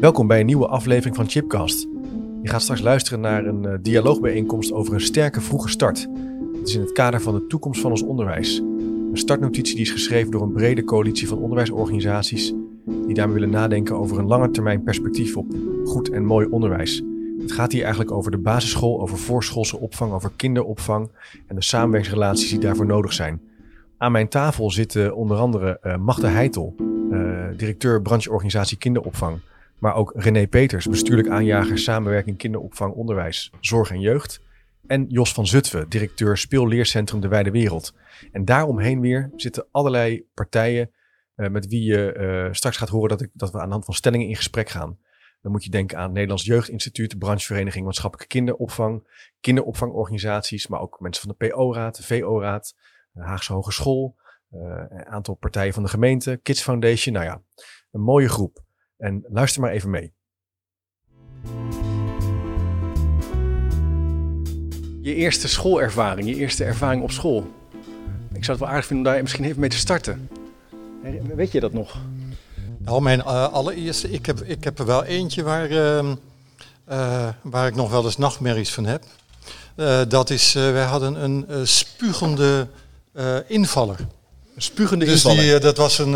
Welkom bij een nieuwe aflevering van Chipcast. Je gaat straks luisteren naar een uh, dialoogbijeenkomst over een sterke vroege start. Het is in het kader van de toekomst van ons onderwijs. Een startnotitie die is geschreven door een brede coalitie van onderwijsorganisaties die daarmee willen nadenken over een lange termijn perspectief op goed en mooi onderwijs. Het gaat hier eigenlijk over de basisschool, over voorschoolse opvang, over kinderopvang en de samenwerkingsrelaties die daarvoor nodig zijn. Aan mijn tafel zitten onder andere uh, Magda Heitel, uh, directeur brancheorganisatie kinderopvang. Maar ook René Peters, bestuurlijk aanjager samenwerking kinderopvang, onderwijs, zorg en jeugd. En Jos van Zutphen, directeur speelleercentrum De Wijde Wereld. En daaromheen weer zitten allerlei partijen uh, met wie je uh, straks gaat horen dat, ik, dat we aan de hand van stellingen in gesprek gaan. Dan moet je denken aan het Nederlands Jeugdinstituut, branchevereniging maatschappelijke kinderopvang, kinderopvangorganisaties, maar ook mensen van de PO-raad, de VO-raad, de Haagse Hogeschool, uh, een aantal partijen van de gemeente, Kids Foundation. Nou ja, een mooie groep. En luister maar even mee. Je eerste schoolervaring, je eerste ervaring op school. Ik zou het wel aardig vinden om daar misschien even mee te starten. Weet je dat nog? Nou, mijn uh, allereerste, ik heb, ik heb er wel eentje waar, uh, uh, waar ik nog wel eens nachtmerries van heb. dat is, wij hadden een spugende invaller. Spugende dus? Die, dat was een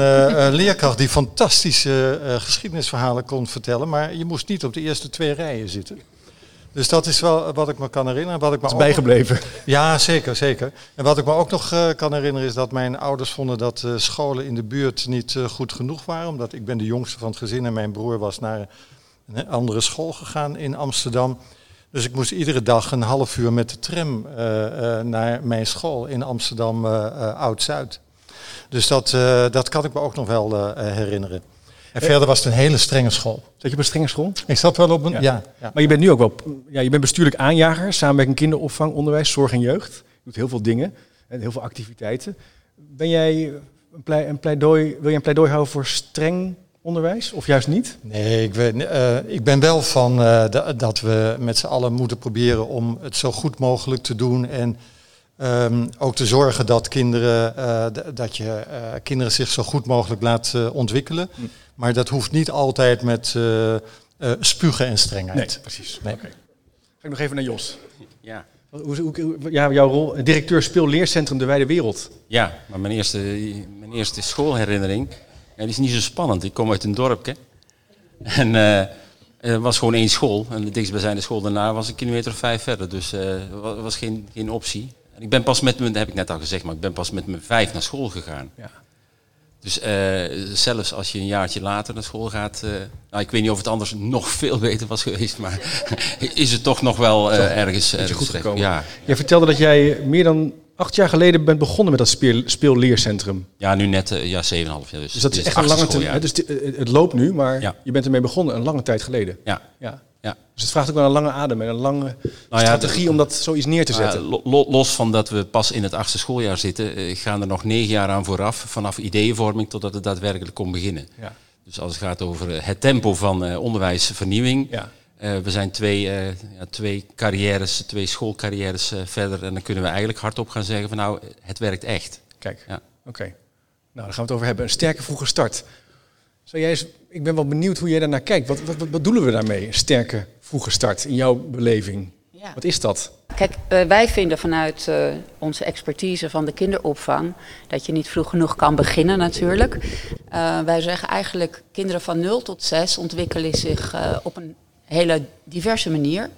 leerkracht die fantastische geschiedenisverhalen kon vertellen, maar je moest niet op de eerste twee rijen zitten. Dus dat is wel wat ik me kan herinneren. Wat ik me is bijgebleven. Nog... Ja, zeker, zeker. En wat ik me ook nog uh, kan herinneren is dat mijn ouders vonden dat scholen in de buurt niet goed genoeg waren. Omdat ik ben de jongste van het gezin en mijn broer was naar een andere school gegaan in Amsterdam. Dus ik moest iedere dag een half uur met de tram naar mijn school in Amsterdam Oud-Zuid. Dus dat, dat kan ik me ook nog wel herinneren. En verder was het een hele strenge school. Zat je op een strenge school? Ik zat wel op een. Ja. ja, ja. Maar je bent nu ook wel. Ja, je bent bestuurlijk aanjager, samenwerking kinderopvang, onderwijs, zorg en jeugd. Je doet heel veel dingen en heel veel activiteiten. Ben jij een, plei, een pleidooi, wil je een pleidooi houden voor streng onderwijs of juist niet? Nee, ik ben, uh, ik ben wel van uh, dat we met z'n allen moeten proberen om het zo goed mogelijk te doen. En um, ook te zorgen dat kinderen, uh, dat je kinderen zich zo goed mogelijk laat ontwikkelen. Hm. Maar dat hoeft niet altijd met uh, uh, spugen en strengheid. Nee, precies. Nee. Okay. Ga ik nog even naar Jos. Ja. Hoe, hoe, ja, jouw rol, directeur speelleercentrum De Wijde Wereld. Ja, maar mijn eerste, mijn eerste schoolherinnering ja, die is niet zo spannend. Ik kom uit een dorpje. En uh, er was gewoon één school. En de dichtstbijzijnde school daarna was een kilometer of vijf verder. Dus dat uh, was geen, geen optie. En ik ben pas met mijn, dat heb ik net al gezegd, maar ik ben pas met mijn vijf naar school gegaan. Ja. Dus uh, zelfs als je een jaartje later naar school gaat, uh, nou, ik weet niet of het anders nog veel beter was geweest, maar is het toch nog wel uh, ergens, ergens goed gekomen. Ja. Jij vertelde dat jij meer dan acht jaar geleden bent begonnen met dat speel, speelleercentrum. Ja, nu net ja, 7,5 jaar. Dus, dus dat is echt een lange tijd. Dus het loopt nu, maar ja. je bent ermee begonnen een lange tijd geleden. Ja. ja. Ja. Dus het vraagt ook wel een lange adem en een lange nou ja, strategie de, om dat zoiets neer te zetten. Uh, lo, los van dat we pas in het achtste schooljaar zitten, uh, gaan er nog negen jaar aan vooraf, vanaf ideeënvorming totdat het daadwerkelijk kon beginnen. Ja. Dus als het gaat over het tempo van uh, onderwijsvernieuwing, ja. we zijn twee, twee carrières, twee schoolcarrières verder en dan kunnen we eigenlijk hardop gaan zeggen van nou, het werkt echt. Kijk, ja. oké. Okay. Nou, daar gaan we het over hebben. Een sterke vroege start. Zou jij eens, ik ben wel benieuwd hoe jij daarnaar kijkt. Wat, wat, wat bedoelen we daarmee? Een sterke vroege start in jouw beleving. Ja. Wat is dat? Kijk, uh, wij vinden vanuit uh, onze expertise van de kinderopvang dat je niet vroeg genoeg kan beginnen natuurlijk. Uh, wij zeggen eigenlijk kinderen van 0 tot 6 ontwikkelen zich op een hele diverse manier.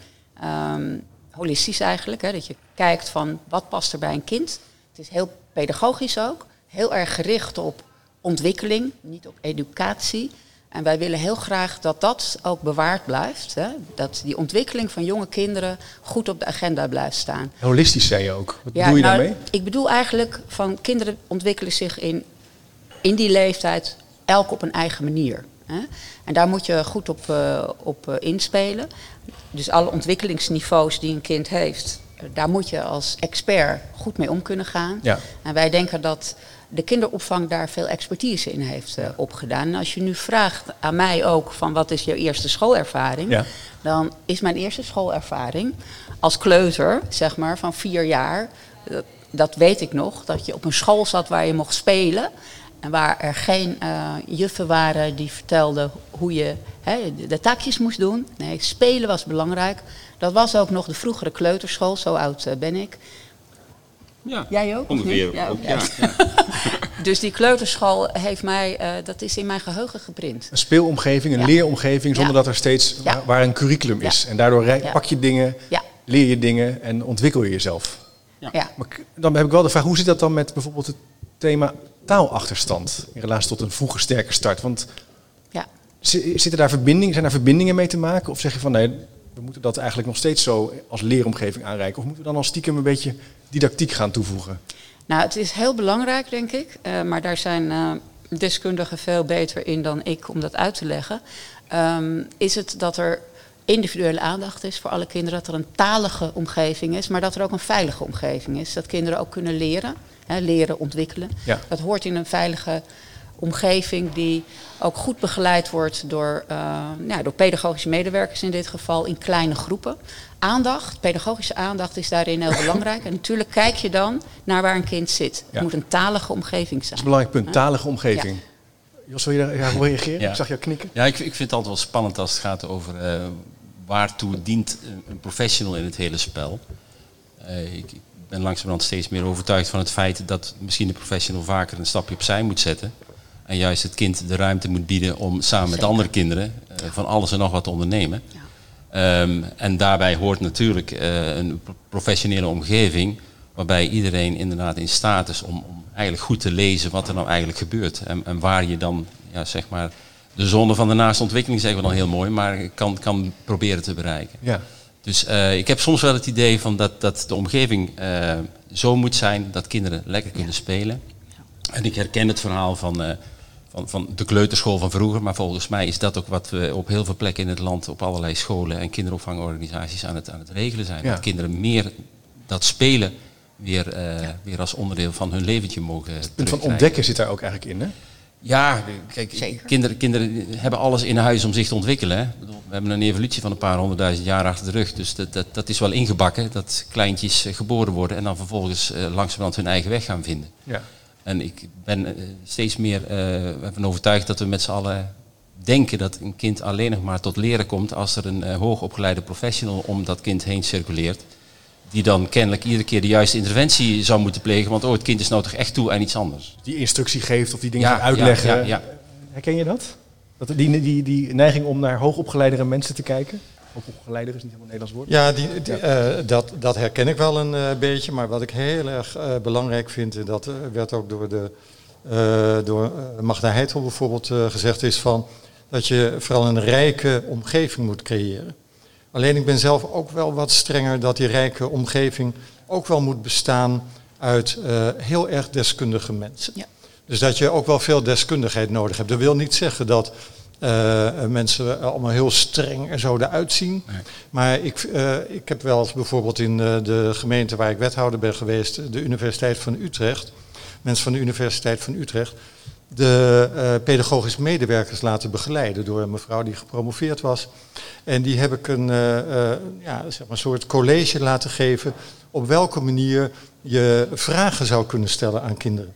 Um, holistisch eigenlijk, hè, dat je kijkt van wat past er bij een kind. Het is heel pedagogisch ook, heel erg gericht op ontwikkeling, niet op educatie. En wij willen heel graag dat dat ook bewaard blijft. Hè? Dat die ontwikkeling van jonge kinderen goed op de agenda blijft staan. Holistisch zei je ook. Wat ja, bedoel je nou, daarmee? Ik bedoel eigenlijk van kinderen ontwikkelen zich in, in die leeftijd elk op een eigen manier. Hè? En daar moet je goed op, uh, op uh, inspelen. Dus alle ontwikkelingsniveaus die een kind heeft, daar moet je als expert goed mee om kunnen gaan. Ja. En wij denken dat de kinderopvang daar veel expertise in heeft uh, opgedaan. En als je nu vraagt aan mij ook van wat is jouw eerste schoolervaring, ja. dan is mijn eerste schoolervaring als kleuter, zeg maar, van vier jaar. Dat, dat weet ik nog, dat je op een school zat waar je mocht spelen. En waar er geen uh, juffen waren die vertelden hoe je hè, de takjes moest doen. Nee, spelen was belangrijk. Dat was ook nog de vroegere kleuterschool, zo oud uh, ben ik. Ja, Jij ook? ongeveer. Ja, ook, ja. ja. Dus die kleuterschool heeft mij, uh, dat is in mijn geheugen geprint. Een speelomgeving, een Ja. leeromgeving, zonder Ja. dat er steeds Ja. waar, waar een curriculum is. En daardoor rij- Ja. pak je dingen, Ja, leer je dingen en ontwikkel je jezelf. ja. Maar dan heb ik wel de vraag, hoe zit dat dan met bijvoorbeeld het thema taalachterstand in relatie tot een vroege sterke start? Want ja. zi- zitten daar verbindingen, zijn daar verbindingen mee te maken? Of zeg je van nee, we moeten dat eigenlijk nog steeds zo als leeromgeving aanreiken? Of moeten we dan al stiekem een beetje didactiek gaan toevoegen? Nou, het is heel belangrijk, denk ik. eh, maar daar zijn eh, deskundigen veel beter in dan ik om dat uit te leggen. Ehm, is het dat er individuele aandacht is voor alle kinderen, dat er een talige omgeving is, maar dat er ook een veilige omgeving is. Dat kinderen ook kunnen leren, hè, leren ontwikkelen. Ja. Dat hoort in een veilige omgeving die ook goed begeleid wordt door, eh, ja, door pedagogische medewerkers in dit geval in kleine groepen. Aandacht, pedagogische aandacht is daarin heel belangrijk. En natuurlijk kijk je dan naar waar een kind zit. Ja. Het moet een talige omgeving Dat is zijn. een belangrijk punt, talige omgeving. Jos, wil je daar ja, wil je reageren? Ja. Ik zag jou knikken. Ja, ik, ik vind het altijd wel spannend als het gaat over eh, waartoe dient een, een professional in het hele spel. Eh, ik, ik ben langzamerhand steeds meer overtuigd van het feit dat misschien de professional vaker een stapje opzij moet zetten. En juist het kind de ruimte moet bieden om samen met andere kinderen eh, van alles en nog wat te ondernemen. Ja. Ehm, en daarbij hoort natuurlijk eh, een pro- professionele omgeving waarbij iedereen inderdaad in staat is om, om eigenlijk goed te lezen wat er nou eigenlijk gebeurt. En, en waar je dan, ja, zeg maar, de zone van de naaste ontwikkeling zeggen we dan heel mooi, maar kan, kan proberen te bereiken. Ja. Dus eh, ik heb soms wel het idee van dat, dat de omgeving eh, zo moet zijn dat kinderen lekker kunnen spelen. En ik herken het verhaal van, eh, van, van de kleuterschool van vroeger, maar volgens mij is dat ook wat we op heel veel plekken in het land op allerlei scholen en kinderopvangorganisaties aan het, aan het regelen zijn. Ja. Dat kinderen meer dat spelen weer, eh, weer als onderdeel van hun leventje mogen Het punt van ontdekken zit daar ook eigenlijk in, hè? Ja, kijk, Zeker. Kinderen, kinderen hebben alles in huis om zich te ontwikkelen. Hè. We hebben een evolutie van een paar honderdduizend jaar achter de rug. Dus dat, dat, dat is wel ingebakken, dat kleintjes eh, geboren worden en dan vervolgens eh, langzamerhand hun eigen weg gaan vinden. Ja. En ik ben eh, steeds meer eh, ervan overtuigd dat we met z'n allen denken dat een kind alleen nog maar tot leren komt als er een eh, hoogopgeleide professional om dat kind heen circuleert. Die dan kennelijk iedere keer de juiste interventie zou moeten plegen. Want oh, het kind is nou toch echt toe aan iets anders. Die instructie geeft of die dingen Ja, gaat uitleggen. ja, ja, ja. Herken je dat? dat die, die, die neiging om naar hoogopgeleidere mensen te kijken? Hoogopgeleider is niet helemaal een Nederlands woord. Ja, die, die, eh, dat, dat herken ik wel een eh, beetje. Maar wat ik heel erg eh, belangrijk vind, en dat eh, werd ook door, de, eh, door Magda Heitel bijvoorbeeld gezegd, is van dat je vooral een rijke omgeving moet creëren. Alleen ik ben zelf ook wel wat strenger dat die rijke omgeving ook wel moet bestaan uit eh, heel erg deskundige mensen. Ja. Dus dat je ook wel veel deskundigheid nodig hebt. Dat wil niet zeggen dat eh, mensen er allemaal heel streng en zo eruit zien. Nee. Maar ik, eh, ik heb wel eens bijvoorbeeld in eh, de gemeente waar ik wethouder ben geweest, de Universiteit van Utrecht, mensen van de Universiteit van Utrecht, de eh, pedagogische medewerkers laten begeleiden door een mevrouw die gepromoveerd was. En die heb ik een eh, eh, ja, zeg maar soort college laten geven op welke manier je vragen zou kunnen stellen aan kinderen.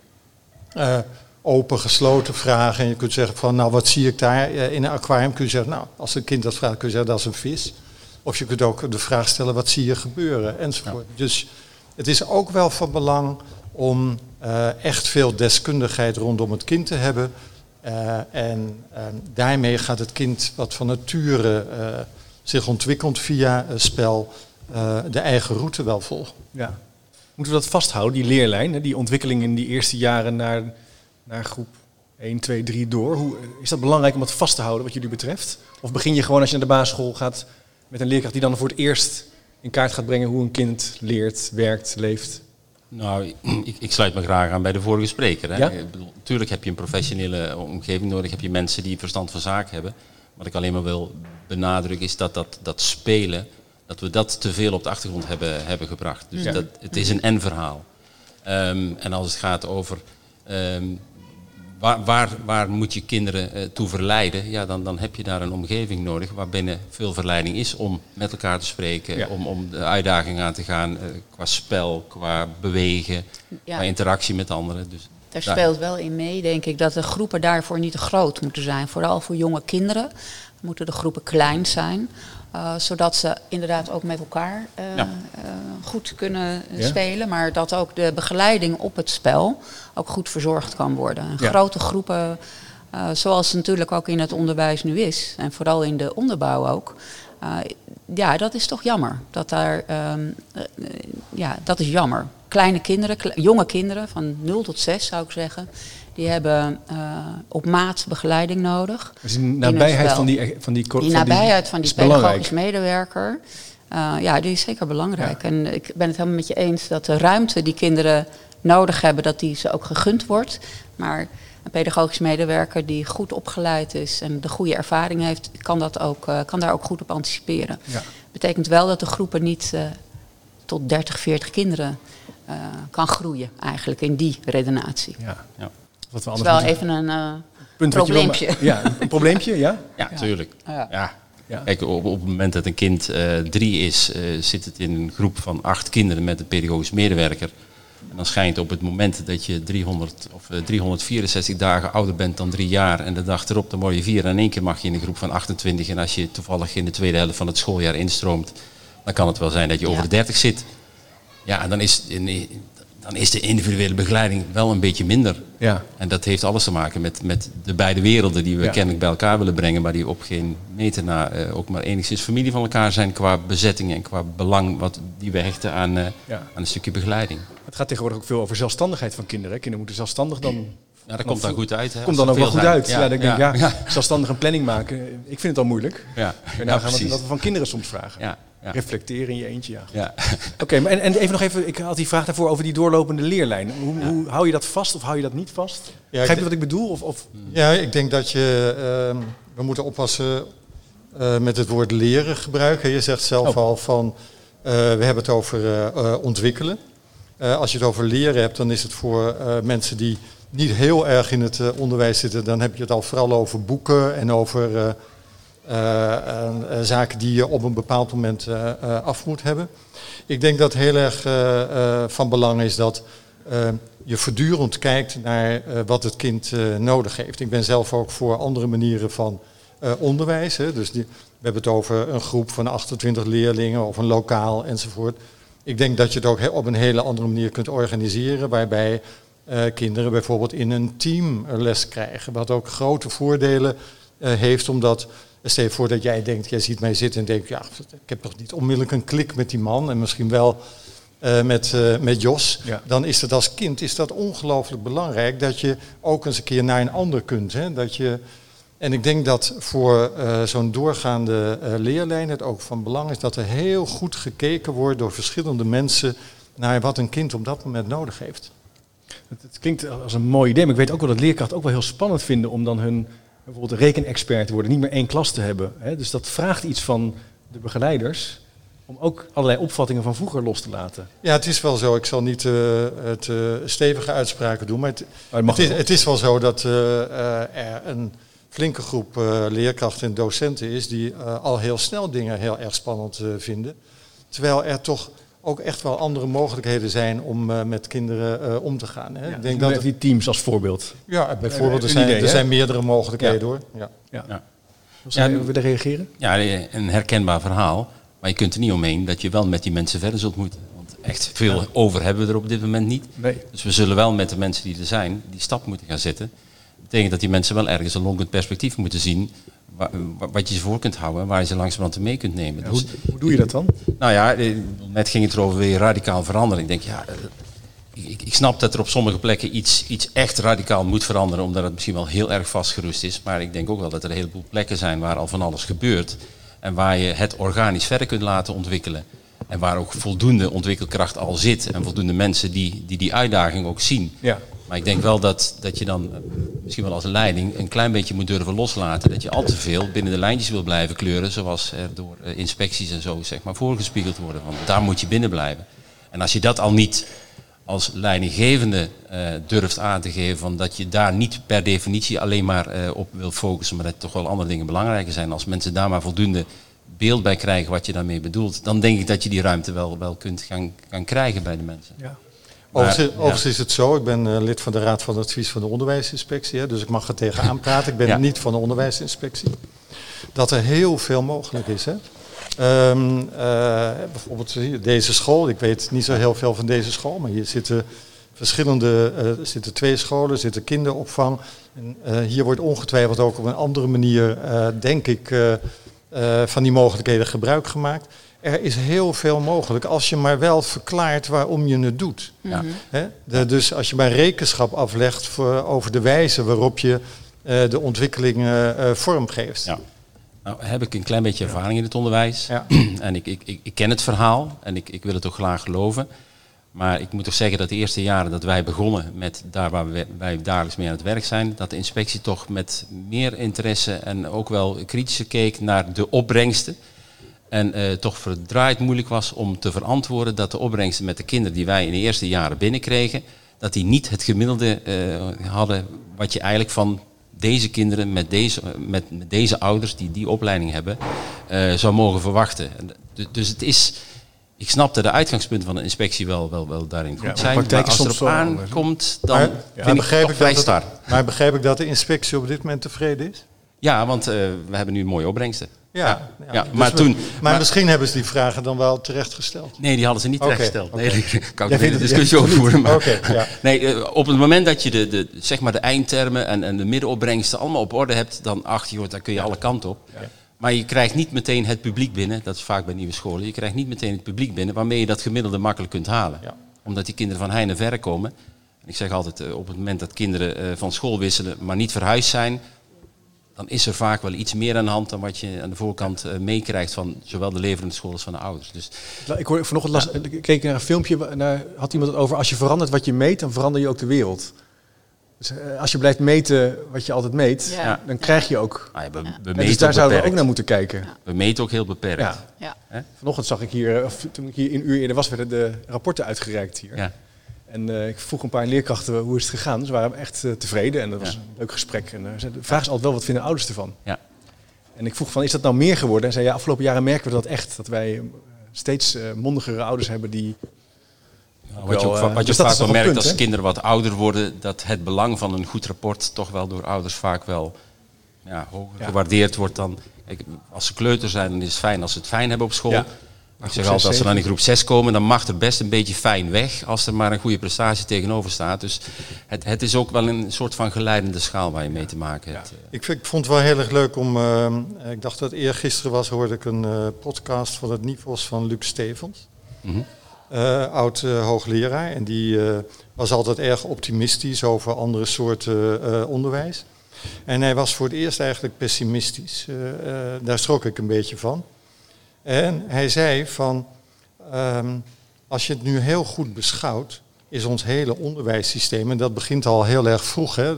Open, gesloten vragen. En je kunt zeggen van, nou wat zie ik daar Eh, in een aquarium? Kun je zeggen, nou als een kind dat vraagt, kun je zeggen dat is een vis. Of je kunt ook de vraag stellen, wat zie je gebeuren? Enzovoort. Dus het is ook wel van belang om eh, echt veel deskundigheid rondom het kind te hebben. Eh, en eh, daarmee gaat het kind wat van nature zich ontwikkelt via spel, de eigen route wel volgen. Ja. Moeten we dat vasthouden, die leerlijn, die ontwikkeling in die eerste jaren naar, naar groep 1, 2, 3 door? Hoe, is dat belangrijk om dat vast te houden wat jullie betreft? Of begin je gewoon als je naar de basisschool gaat met een leerkracht die dan voor het eerst in kaart gaat brengen hoe een kind leert, werkt, leeft? Nou, ik, ik sluit me graag aan bij de vorige spreker. Hè. Ja? Ik bedoel, natuurlijk heb je een professionele omgeving nodig, heb je mensen die verstand van zaken hebben. Wat ik alleen maar wil benadrukken is dat dat, dat spelen, dat we dat te veel op de achtergrond hebben, hebben gebracht. Dus Ja. dat, het is een en-verhaal. Ehm, en als het gaat over ehm, waar, waar, waar moet je kinderen eh, toe verleiden, ja, dan, dan heb je daar een omgeving nodig waarbinnen veel verleiding is om met elkaar te spreken, Ja. om, om de uitdaging aan te gaan eh, qua spel, qua bewegen, Ja. qua interactie met anderen. Dus Daar speelt wel in mee, denk ik, dat de groepen daarvoor niet te groot moeten zijn. Vooral voor jonge kinderen moeten de groepen klein zijn. Uh, zodat ze inderdaad ook met elkaar uh, ja. uh, goed kunnen ja. spelen. Maar dat ook de begeleiding op het spel ook goed verzorgd kan worden. Ja. Grote groepen, zoals het natuurlijk ook in het onderwijs nu is. En vooral in de onderbouw ook. ja, dat is toch jammer. Dat daar, um, ja, dat is jammer. Kleine kinderen, kle jonge kinderen van 0 tot 6 zou ik zeggen. Die hebben uh, op maat begeleiding nodig. Dus die nabijheid van die, van die Die nabijheid van die pedagogisch medewerker. Uh, ja, die is zeker belangrijk. Ja. En ik ben het helemaal met je eens dat de ruimte die kinderen nodig hebben, dat die ze ook gegund wordt. Maar een pedagogisch medewerker die goed opgeleid is en de goede ervaring heeft, kan, dat ook, uh, kan daar ook goed op anticiperen. Ja. Betekent wel dat de groepen niet tot 30, 40 kinderen kan groeien, eigenlijk in die redenatie. Ja. ja. Wat we anders dat is wel even een uh, Punt probleempje. Wil, ja, een probleempje, ja? Ja, tuurlijk. Ja. ja. ja. Kijk, op, op het moment dat een kind uh, drie is, uh, zit het in een groep van acht kinderen met een pedagogisch medewerker. En dan schijnt op het moment dat je 300 of 364 dagen ouder bent dan drie jaar en de dag erop dan word je vier en in één keer mag je in een groep van 28 en als je toevallig in de tweede helft van het schooljaar instroomt, dan kan het wel zijn dat je over de 30 zit. Ja, en dan is in, dan is de individuele begeleiding wel een beetje minder. Ja. En dat heeft alles te maken met, met de beide werelden die we ja. kennelijk bij elkaar willen brengen, maar die op geen meter na uh, ook maar enigszins familie van elkaar zijn qua bezetting en qua belang wat die we hechten aan, uh, ja. aan een stukje begeleiding. Het gaat tegenwoordig ook veel over zelfstandigheid van kinderen. Kinderen moeten zelfstandig dan ja, dat komt dan goed uit. Hè, komt dan ook wel goed zijn. uit. Ja, ja, dan denk ik, ja, zelfstandig een planning maken. Ik vind het al moeilijk. Ja, en nou gaan we wat we van kinderen soms vragen. Ja, ja. Reflecteren in je eentje, ja. ja. Oké, okay, maar en, en, even nog even, ik had die vraag daarvoor over die doorlopende leerlijn. Hoe, ja. hoe hou je dat vast of hou je dat niet vast? Ja, Begrijp je wat ik bedoel? Of, of? Ja, ik denk dat je, uh, we moeten oppassen uh, met het woord leren gebruiken. Je zegt zelf oh. al van, uh, we hebben het over ontwikkelen. als je het over leren hebt, dan is het voor mensen die niet heel erg in het onderwijs zitten, dan heb je het al vooral over boeken en over zaken die je op een bepaald moment uh, af moet hebben. Ik denk dat heel erg van belang is dat je voortdurend kijkt naar wat het kind nodig heeft. Ik ben zelf ook voor andere manieren van onderwijs. Hè. Dus we hebben het over een groep van 28 leerlingen of een lokaal enzovoort. Ik denk dat je het ook op een hele andere manier kunt organiseren, waarbij kinderen bijvoorbeeld in een team les krijgen. Wat ook grote voordelen heeft, omdat Stel je voor dat jij denkt, jij ziet mij zitten en denkt, ja, ik heb toch niet onmiddellijk een klik met die man en misschien wel uh, met, uh, met Jos. Ja. Dan is het als kind is dat ongelooflijk belangrijk dat je ook eens een keer naar een ander kunt. Hè? Dat je, en ik denk dat voor uh, zo'n doorgaande leerlijn het ook van belang is dat er heel goed gekeken wordt door verschillende mensen naar wat een kind op dat moment nodig heeft. Het, het klinkt als een mooi idee, maar ik weet ook wel dat leerkrachten ook wel heel spannend vinden om dan hun bijvoorbeeld rekenexpert worden, niet meer één klas te hebben. Hè? Dus dat vraagt iets van de begeleiders om ook allerlei opvattingen van vroeger los te laten. Ja, het is wel zo. Ik zal niet uh, het uh, stevige uitspraken doen, maar het, het, is, het is, wel zo dat uh, er een flinke groep leerkrachten en docenten is die al heel snel dingen heel erg spannend vinden. Terwijl er toch ook echt wel andere mogelijkheden zijn om uh, met kinderen uh, om te gaan. Hè. Ja, ik denk dat die teams als voorbeeld. Ja, bijvoorbeeld er zijn, idee, er zijn meerdere mogelijkheden ja. hoor. Ja. Ja. Ja. Ja. ja. willen reageren? Ja, een herkenbaar verhaal. Maar je kunt er niet omheen dat je wel met die mensen verder zult moeten. Want echt veel ja. over hebben we er op dit moment niet. Nee. Dus we zullen wel met de mensen die er zijn, die stap moeten gaan zetten. Dat betekent dat die mensen wel ergens een longend perspectief moeten zien wat je ze voor kunt houden, waar je ze langzamerhand mee kunt nemen. Ja, dus, hoe, hoe, doe je dat dan? Nou ja, eh, net ging het erover weer radicaal veranderen. Ik denk, ja, eh, ik, ik, snap dat er op sommige plekken iets, iets echt radicaal moet veranderen, omdat het misschien wel heel erg vastgerust is. Maar ik denk ook wel dat er een heleboel plekken zijn waar al van alles gebeurt. En waar je het organisch verder kunt laten ontwikkelen. En waar ook voldoende ontwikkelkracht al zit. En voldoende mensen die die, die uitdaging ook zien. Ja. Maar ik denk wel dat, dat je dan, eh, misschien wel als leiding, een klein beetje moet durven loslaten. Dat je al te veel binnen de lijntjes wil blijven kleuren, zoals er door eh, inspecties en zo zeg maar voorgespiegeld worden. Want daar moet je binnen blijven. En als je dat al niet als leidinggevende durft aan te geven, van dat je daar niet per definitie alleen maar op wil focussen, maar dat toch wel andere dingen belangrijker zijn. Als mensen daar maar voldoende beeld bij krijgen wat je daarmee bedoelt, dan denk ik dat je die ruimte wel, wel kunt gaan, gaan krijgen bij de mensen. Ja. Overigens, ja. overigens is het zo, ik ben eh, lid van de Raad van Advies van de Onderwijsinspectie, hè, dus ik mag er tegenaan praten. Ik ben Ja. niet van de Onderwijsinspectie. Dat er heel veel mogelijk is. Hè. Ehm, eh, bijvoorbeeld hier, deze school, ik weet niet zo heel veel van deze school, maar hier zitten verschillende, eh, er zitten twee scholen, zitten kinderopvang. En, eh, hier wordt ongetwijfeld ook op een andere manier, eh, denk ik, eh, eh, van die mogelijkheden gebruik gemaakt. Er is heel veel mogelijk als je maar wel verklaart waarom je het doet. Ja. De- dus als je maar rekenschap aflegt voor, over de wijze waarop je eh, de ontwikkeling eh, vormgeeft. Ja. Nou, heb ik een klein beetje ervaring in het onderwijs. Ja. En ik, ik, ik, ik ken het verhaal en ik, ik wil het ook graag geloven. Maar ik moet toch zeggen dat de eerste jaren dat wij begonnen met daar waar we, wij dagelijks mee aan het werk zijn, dat de inspectie toch met meer interesse en ook wel kritischer keek naar de opbrengsten. En eh, toch verdraaid moeilijk was om te verantwoorden dat de opbrengsten met de kinderen die wij in de eerste jaren binnenkregen, dat die niet het gemiddelde eh, hadden wat je eigenlijk van deze kinderen met deze, met, met deze ouders die die opleiding hebben, eh, zou mogen verwachten. En du- Dus het is, ik snap dat de uitgangspunten van de inspectie wel, wel, wel daarin goed zijn. Maar als het erop aankomt, dan Maar- vind maar ik begrijp ik vrij dat star. Maar begrijp ik dat de inspectie op dit moment tevreden is? Ja, want eh, we hebben nu mooie opbrengsten. Ja, ja, Dus maar we- toen- Maar, maar- misschien hebben ze die vragen dan wel terecht gesteld. Nee, die hadden ze niet terechtgesteld. oké. Nee, daar kan ik een discussie over voeren. Maar, Oké, ja. nee, eh, op het moment dat je de, de, zeg maar de eindtermen en, en de middenopbrengsten allemaal op orde hebt, dan acht je, joh, daar kun je alle kanten op. Maar je krijgt niet meteen het publiek binnen, dat is vaak bij nieuwe scholen, je krijgt niet meteen het publiek binnen waarmee je dat gemiddelde makkelijk kunt halen. Ja. Omdat die kinderen van heine en verre komen. En ik zeg altijd, eh, op het moment dat kinderen van school wisselen, maar niet verhuisd zijn, dan is er vaak wel iets meer aan de hand dan wat je aan de voorkant eh, meekrijgt van zowel de leverende school als van de ouders. Dus Ik hoorde vanochtend las, ik keek naar een filmpje, naar, had iemand het over als je verandert wat je meet, dan verander je ook de wereld. Dus eh, als je blijft meten wat je altijd meet, Ja. dan krijg je ook. nou ja, we, we En meten dus daar zouden we ook naar moeten kijken. We meten ook heel beperkt. Ja. Ja. Vanochtend zag ik hier, of toen ik hier een uur eerder was, werden de rapporten uitgereikt hier. En eh, ik vroeg een paar leerkrachten hoe is het gegaan. Ze waren echt eh, tevreden en dat was Ja. een leuk gesprek. En eh, ze- de vraag is altijd wel, wat vinden ouders ervan? Ja. En ik vroeg van, is dat nou meer geworden? En zei, ja, afgelopen jaren merken we dat echt. Dat wij steeds mondigere ouders hebben die... Nou, wat je wel, wat je dus vaak wel merkt punt, als hè? kinderen wat ouder worden, dat het belang van een goed rapport toch wel door ouders vaak wel ja, hoger gewaardeerd wordt dan. Ik, als ze kleuter zijn, dan is het fijn als ze het fijn hebben op school. Ik zeg altijd, als ze dan in groep 6 komen, dan mag er best een beetje fijn weg als er maar een goede prestatie tegenover staat. Dus het, het is ook wel een soort van geleidende schaal waar je mee te maken hebt. Ik, vind- ik vond het wel heel erg leuk om, eh, ik dacht dat eergisteren was, hoorde ik een eh, podcast van het Nivos van Luc Stevens. Mhm. eh, oud eh, hoogleraar. En die was altijd erg optimistisch over andere soorten onderwijs. En hij was voor het eerst eigenlijk pessimistisch. Daar schrok ik een beetje van. En hij zei van, ehm, als je het nu heel goed beschouwt, is ons hele onderwijssysteem, en dat begint al heel erg vroeg, hè,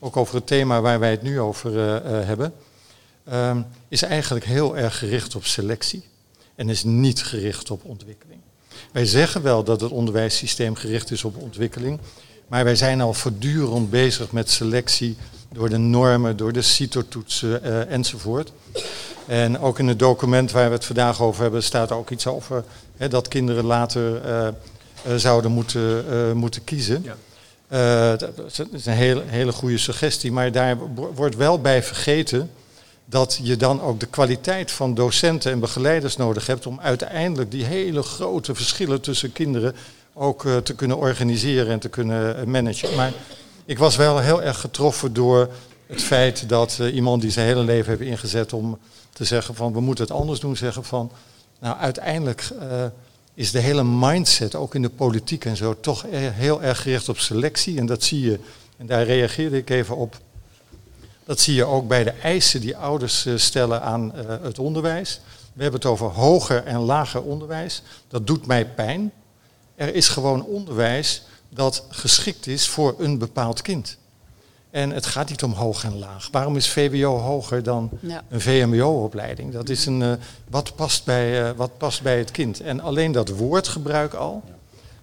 ook over het thema waar wij het nu over eh, eh, hebben, ehm, is eigenlijk heel erg gericht op selectie en is niet gericht op ontwikkeling. Wij zeggen wel dat het onderwijssysteem gericht is op ontwikkeling, maar wij zijn al voortdurend bezig met selectie door de normen, door de CITO-toetsen eh, enzovoort. En ook in het document waar we het vandaag over hebben staat ook iets over hè, dat kinderen later eh, eh, zouden moeten, eh, moeten kiezen. Ja. Dat is een hele, hele goede suggestie, maar daar wo- wordt wel bij vergeten dat je dan ook de kwaliteit van docenten en begeleiders nodig hebt om uiteindelijk die hele grote verschillen tussen kinderen ook te kunnen organiseren en te kunnen managen. Maar ik was wel heel erg getroffen door het feit dat eh, iemand die zijn hele leven heeft ingezet om te zeggen van we moeten het anders doen, zeggen van nou uiteindelijk eh, is de hele mindset, ook in de politiek en zo, toch e- heel erg gericht op selectie. En dat zie je, en daar reageerde ik even op, dat zie je ook bij de eisen die ouders eh, stellen aan het onderwijs. We hebben het over hoger en lager onderwijs. Dat doet mij pijn. Er is gewoon onderwijs dat geschikt is voor een bepaald kind. En het gaat niet om hoog en laag. Waarom is VWO hoger dan Ja. een VMBO-opleiding? Dat is een, eh, wat, past bij, eh, wat past bij het kind. En alleen dat woordgebruik al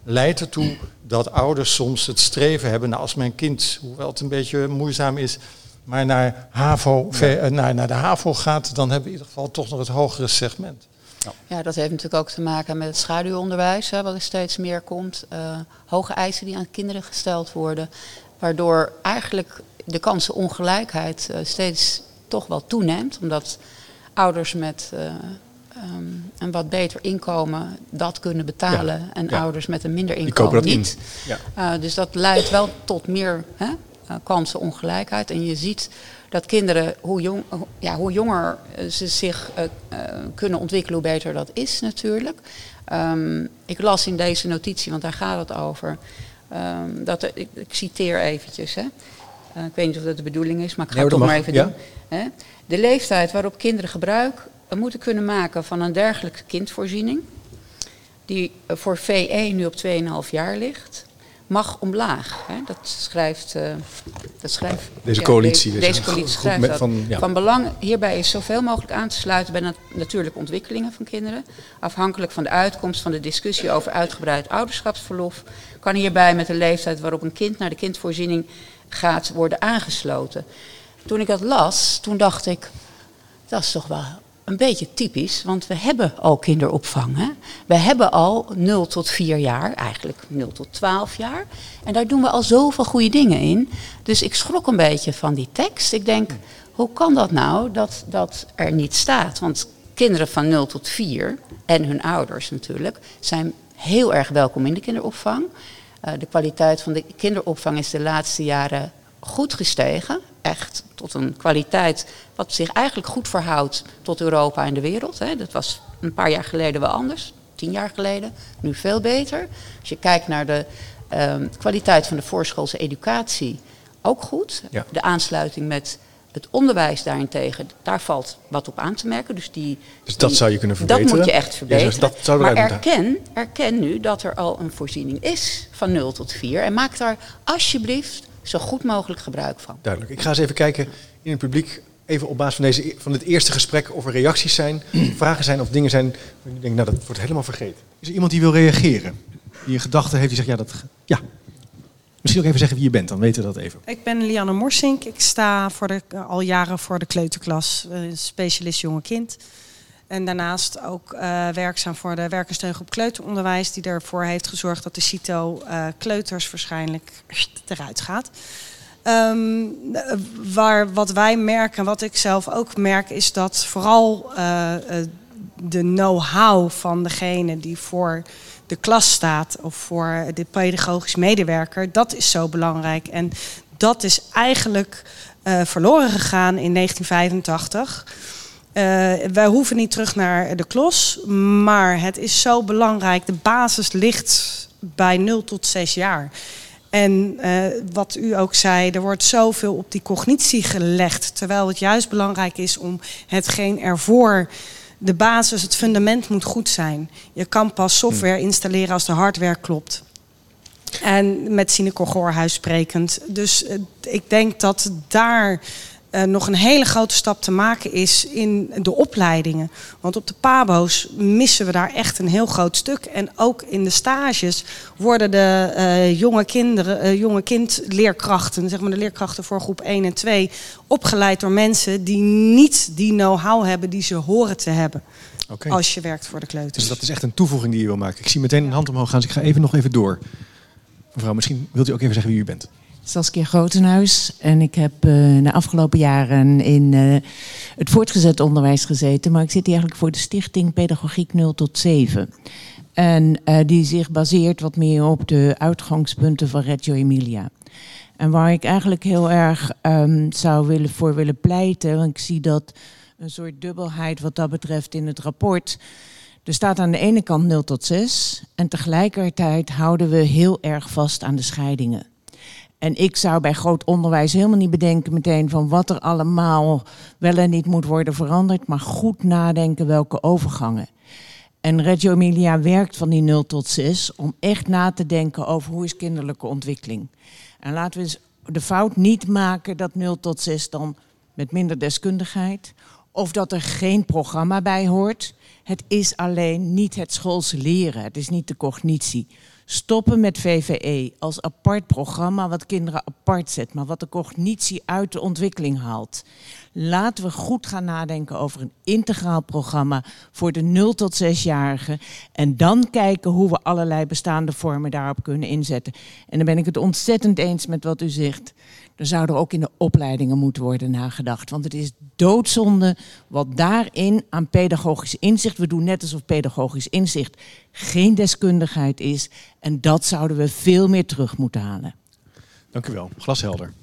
leidt ertoe dat ouders soms het streven hebben. Nou, als mijn kind, hoewel het een beetje moeizaam is, maar naar, HAVO, V- eh, naar, naar de HAVO gaat, dan hebben we in ieder geval toch nog het hogere segment. Ja, dat heeft natuurlijk ook te maken met het schaduwonderwijs, hè, wat er steeds meer komt. Uh, hoge eisen die aan kinderen gesteld worden, waardoor eigenlijk de kansenongelijkheid uh, steeds toch wel toeneemt, omdat ouders met uh, um, een wat beter inkomen dat kunnen betalen en ouders met een minder inkomen niet. Ja. dus dat leidt wel tot meer hè, kansenongelijkheid. En je ziet dat kinderen, hoe, jong, ja, hoe jonger ze zich uh, uh, kunnen ontwikkelen, hoe beter dat is natuurlijk. Um, ik las in deze notitie, want daar gaat het over. Um, dat er, ik, ik, citeer eventjes. Hè. Uh, ik weet niet of dat de bedoeling is, maar ik ga het toch maar even ja? doen. Hè. De leeftijd waarop kinderen gebruik moeten kunnen maken van een dergelijke kindvoorziening, die voor VE nu op 2,5 jaar ligt, mag omlaag. Hè? Dat schrijft, uh, dat schrijft deze coalitie. Deze, deze coalitie schrijft dat. Van, ja. van, belang hierbij is zoveel mogelijk aan te sluiten bij nat natuurlijke ontwikkelingen van kinderen. Afhankelijk van de uitkomst van de discussie over uitgebreid ouderschapsverlof kan hierbij met de leeftijd waarop een kind naar de kindvoorziening gaat worden aangesloten. Toen ik dat las, toen dacht ik, dat is toch wel een beetje typisch, want we hebben al kinderopvang. Hè? We hebben al 0 tot 4 jaar, eigenlijk 0 tot 12 jaar. En daar doen we al zoveel goede dingen in. Dus ik schrok een beetje van die tekst. Ik denk, hoe kan dat nou dat dat er niet staat? Want kinderen van 0 tot 4 en hun ouders natuurlijk zijn heel erg welkom in de kinderopvang. Uh, de kwaliteit van de kinderopvang is de laatste jaren goed gestegen. Echt tot een kwaliteit wat zich eigenlijk goed verhoudt tot Europa en de wereld. Hè. Dat was een paar jaar geleden wel anders, tien jaar geleden, nu veel beter. Als je kijkt naar de um, kwaliteit van de voorschoolse educatie, ook goed. Ja. De aansluiting met het onderwijs daarentegen, daar valt wat op aan te merken. Dus, die, dus dat zou je kunnen verbeteren? Dat moet je echt verbeteren. Ja, maar erken, erken nu dat er al een voorziening is van 0 tot 4. En maak daar alsjeblieft zo goed mogelijk gebruik van. Duidelijk. Ik ga eens even kijken in het publiek, even op basis van, deze, van het eerste gesprek, of er reacties zijn, vragen zijn of dingen zijn. Ik denk, nou dat wordt helemaal vergeten. Is er iemand die wil reageren? Die een gedachte heeft, die zegt, ja, dat, ja. Misschien ook even zeggen wie je bent, dan weten we dat even. Ik ben Lianne Morsink. Ik sta voor de, al jaren voor de kleuterklas, specialist jonge kind. En daarnaast ook uh, werkzaam voor de werkersteun op kleuteronderwijs, die ervoor heeft gezorgd dat de CITO uh, kleuters waarschijnlijk eruit gaat. Um, waar wat wij merken, wat ik zelf ook merk, is dat vooral uh, de know-how van degene die voor de klas staat of voor de pedagogisch medewerker, dat is zo belangrijk. En dat is eigenlijk verloren gegaan in 1985. Uh, wij hoeven niet terug naar de klos, maar het is zo belangrijk. De basis ligt bij 0 tot 6 jaar. En uh, wat u ook zei, er wordt zoveel op die cognitie gelegd. Terwijl het juist belangrijk is om hetgeen ervoor de basis, het fundament moet goed zijn. Je kan pas software hmm. installeren als de hardware klopt. En met Sinecor sprekend. Dus uh, ik denk dat daar uh, nog een hele grote stap te maken is in de opleidingen. Want op de PABO's missen we daar echt een heel groot stuk. En ook in de stages worden de uh, jonge kinderen, uh, jonge kindleerkrachten, zeg maar de leerkrachten voor groep 1 en 2, opgeleid door mensen die niet die know-how hebben die ze horen te hebben. Okay. Als je werkt voor de kleuters. Dus dat is echt een toevoeging die je wil maken. Ik zie meteen een hand omhoog gaan, dus ik ga even nog even door. Mevrouw, misschien wilt u ook even zeggen wie u bent. Saskia Grotenhuis. En ik heb uh, de afgelopen jaren in uh, het voortgezet onderwijs gezeten. Maar ik zit hier eigenlijk voor de stichting Pedagogiek 0 tot 7. En uh, die zich baseert wat meer op de uitgangspunten van Reggio Emilia. En waar ik eigenlijk heel erg um, zou willen, voor willen pleiten, want ik zie dat een soort dubbelheid wat dat betreft in het rapport. Er staat aan de ene kant 0 tot 6 en tegelijkertijd houden we heel erg vast aan de scheidingen. En ik zou bij groot onderwijs helemaal niet bedenken meteen van wat er allemaal wel en niet moet worden veranderd, maar goed nadenken welke overgangen. En Reggio Emilia werkt van die 0 tot 6 om echt na te denken over hoe is kinderlijke ontwikkeling. En laten we de fout niet maken dat 0 tot 6 dan met minder deskundigheid of dat er geen programma bij hoort. Het is alleen niet het schoolse leren, het is niet de cognitie. Stoppen met VVE als apart programma wat kinderen apart zet, maar wat de cognitie uit de ontwikkeling haalt. Laten we goed gaan nadenken over een integraal programma voor de 0 tot 6-jarigen. En dan kijken hoe we allerlei bestaande vormen daarop kunnen inzetten. En dan ben ik het ontzettend eens met wat u zegt. Er zou er ook in de opleidingen moeten worden nagedacht. Want het is doodzonde wat daarin aan pedagogisch inzicht. We doen net alsof pedagogisch inzicht geen deskundigheid is. En dat zouden we veel meer terug moeten halen. Dank u wel. Glashelder.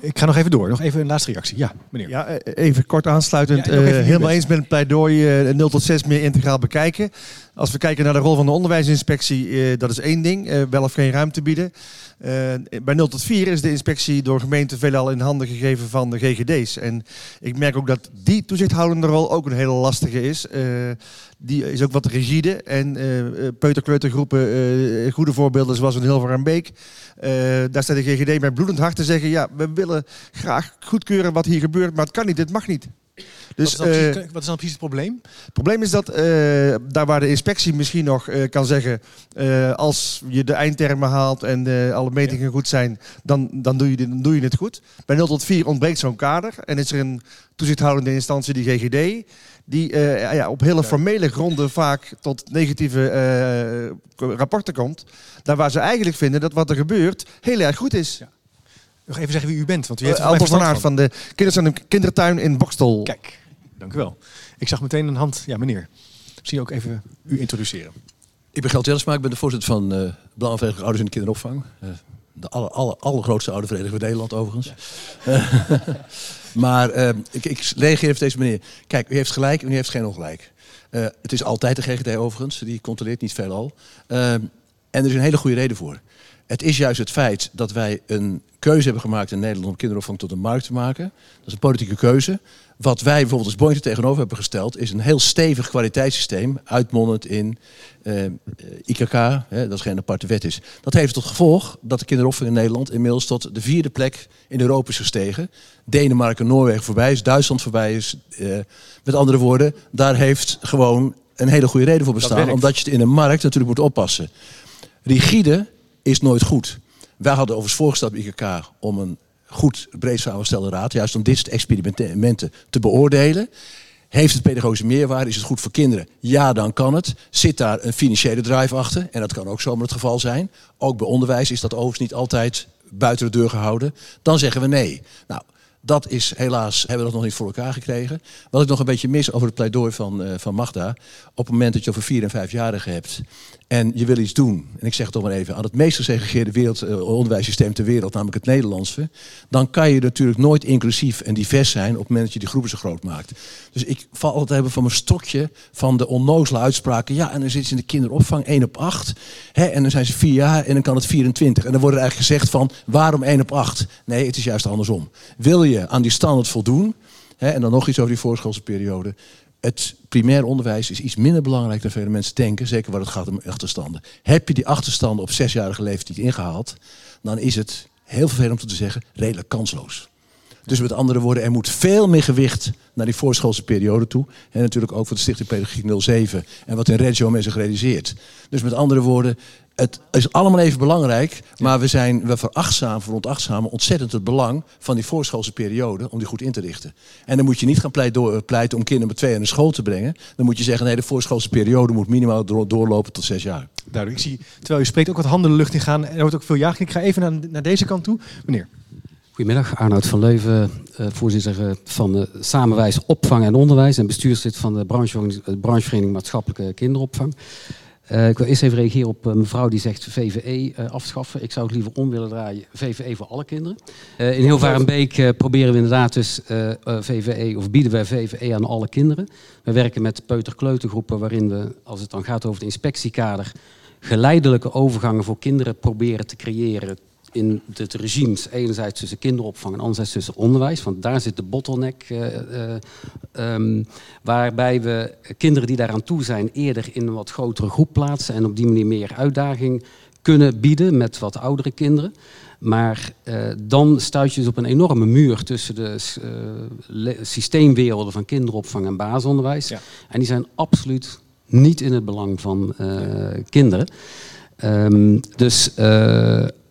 Ik ga nog even door. Nog even een laatste reactie. Ja, meneer. Ja, eh, even kort aansluitend. Ja, even eh, wie helemaal eens met het pleidooi eh, 0 tot 6 meer integraal bekijken. Als we kijken naar de rol van de onderwijsinspectie, eh, dat is één ding. wel of geen ruimte bieden. Eh, bij 0 tot 4 is de inspectie door gemeenten veelal in handen gegeven van de GGD's. En ik merk ook dat die toezichthoudende rol ook een hele lastige is. Eh, die is ook wat rigide. En eh peuterkleutergroepen, goede voorbeelden zoals in Hilverenbeek. Eh daar staat de GGD met bloedend hart te zeggen... ja, we willen graag goedkeuren wat hier gebeurt, maar het kan niet, het mag niet. Dus wat, is dan eh, precies, wat is dan precies het probleem? het probleem is dat eh, daar waar de inspectie misschien nog eh, kan zeggen... als je de eindtermen haalt en alle metingen goed zijn, dan, dan, doe je, dan doe je het goed. Bij 0 tot 4 ontbreekt zo'n kader en is er een toezichthoudende instantie, die GGD... die ja, op hele formele gronden vaak tot negatieve rapporten komt. Daar waar ze eigenlijk vinden dat wat er gebeurt heel erg goed is. Ja. Nog even zeggen wie u bent, want u Uh, heeft volgens van Aert van de kindertuin, kindertuin in Bokstel. Kijk, dank u wel. Ik zag meteen een hand. Ja, meneer. Misschien ook even u introduceren. Ik ben Gelt Jellesma, ik ben de voorzitter van Belangenvereniging Ouders in de Kinderopvang. Eh, de aller, aller, allergrootste oudervereniging van Nederland overigens. Maar eh, ik, ik reageer op deze manier. Kijk, u heeft gelijk en u heeft geen ongelijk. Het is altijd de GGD overigens, die controleert niet veelal. En er is een hele goede reden voor. Het is juist het feit dat wij een keuze hebben gemaakt in Nederland om kinderopvang tot een markt te maken. Dat is een politieke keuze. Wat wij bijvoorbeeld als Boeing er tegenover hebben gesteld, is een heel stevig kwaliteitssysteem, uitmondend in eh, IKK, hè, dat geen aparte wet is. Dat heeft tot gevolg dat de kinderopvang in Nederland inmiddels tot de vierde plek in Europa is gestegen. Denemarken, Noorwegen voorbij is, Duitsland voorbij is. Eh, met andere woorden, daar heeft gewoon een hele goede reden voor bestaan, omdat je het in een markt natuurlijk moet oppassen. Rigide is nooit goed. Wij hadden overigens voorgesteld bij IKK om een goed breed samengestelde raad, juist om dit soort experimenten te beoordelen. Heeft het pedagogische meerwaarde? Is het goed voor kinderen? Ja, dan kan het. Zit daar een financiële drive achter? En dat kan ook zomaar het geval zijn. Ook bij onderwijs is dat overigens niet altijd buiten de deur gehouden. Dan zeggen we nee. Nou, dat is helaas, hebben we dat nog niet voor elkaar gekregen. Wat ik nog een beetje mis over het pleidooi van, eh, van Magda. Op het moment dat je over vier- en vijfjarigen hebt en je wil iets doen, en ik zeg het toch maar even, aan het meest gesegregeerde wereld, eh, onderwijssysteem ter wereld, namelijk het Nederlandse, dan kan je natuurlijk nooit inclusief en divers zijn op het moment dat je die groepen zo groot maakt. Dus ik val altijd hebben van mijn stokje van de onnozele uitspraken. Ja, en dan zit ze in de kinderopvang 1 op 8. Hè, en dan zijn ze 4 jaar en dan kan het 24. En dan wordt er eigenlijk gezegd van waarom 1 op 8? Nee, het is juist andersom. Wil je aan die standaard voldoen, en dan nog iets over die voorschoolse periode. Het primair onderwijs is iets minder belangrijk dan vele mensen denken. Zeker waar het gaat om achterstanden. Heb je die achterstanden op zesjarige leeftijd ingehaald, dan is het heel vervelend om te zeggen redelijk kansloos. Dus met andere woorden, er moet veel meer gewicht naar die voorschoolse periode toe. En natuurlijk ook voor de Stichting Pedagogiek 07 en wat in Reggio men zich realiseert. Dus met andere woorden, het is allemaal even belangrijk, maar we, zijn, we verachtzamen, veronachtzamen ontzettend het belang van die voorschoolse periode om die goed in te richten. En dan moet je niet gaan pleiten, pleiten om kinderen met twee naar school te brengen. Dan moet je zeggen, nee, de voorschoolse periode moet minimaal door- doorlopen tot zes jaar. Duidelijk. Ik zie, terwijl u spreekt, ook wat handen de lucht in gaan. Er wordt ook veel jagen. Ik ga even naar, naar deze kant toe. Meneer. Goedemiddag, Arnoud van Leuven, eh, voorzitter eh, van de Samenwijs Opvang en Onderwijs en bestuurslid van de branchevereniging, eh, Maatschappelijke Kinderopvang. Eh, ik wil eerst even reageren op eh, mevrouw die zegt VVE eh, afschaffen. Ik zou het liever om willen draaien, VVE voor alle kinderen. Eh, in Hilvarenbeek eh, proberen we inderdaad dus eh, eh, VVE, of bieden wij VVE aan alle kinderen. We werken met peuter-kleutergroepen waarin we, als het dan gaat over het inspectiekader, geleidelijke overgangen voor kinderen proberen te creëren in het regimes, enerzijds tussen kinderopvang en anderzijds tussen onderwijs. Want daar zit de bottleneck. eh, eh, ehm, waarbij we kinderen die daaraan toe zijn eerder in een wat grotere groep plaatsen. En op die manier meer uitdaging kunnen bieden met wat oudere kinderen. Maar eh, dan stuit je dus op een enorme muur tussen de systeemwerelden van kinderopvang en basisonderwijs. Ja. En die zijn absoluut niet in het belang van kinderen. Ehm, dus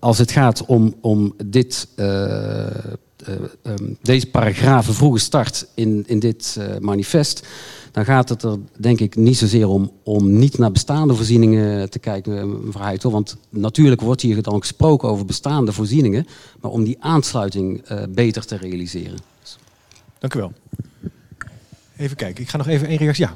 als het gaat om, om dit eh, ehm, deze paragrafen vroege start in, in dit manifest, dan gaat het er denk ik niet zozeer om om niet naar bestaande voorzieningen te kijken, mevrouw Heitel. Want natuurlijk wordt hier dan gesproken over bestaande voorzieningen, maar om die aansluiting beter te realiseren. Dank u wel. Even kijken, ik ga nog even één reactie. Ja,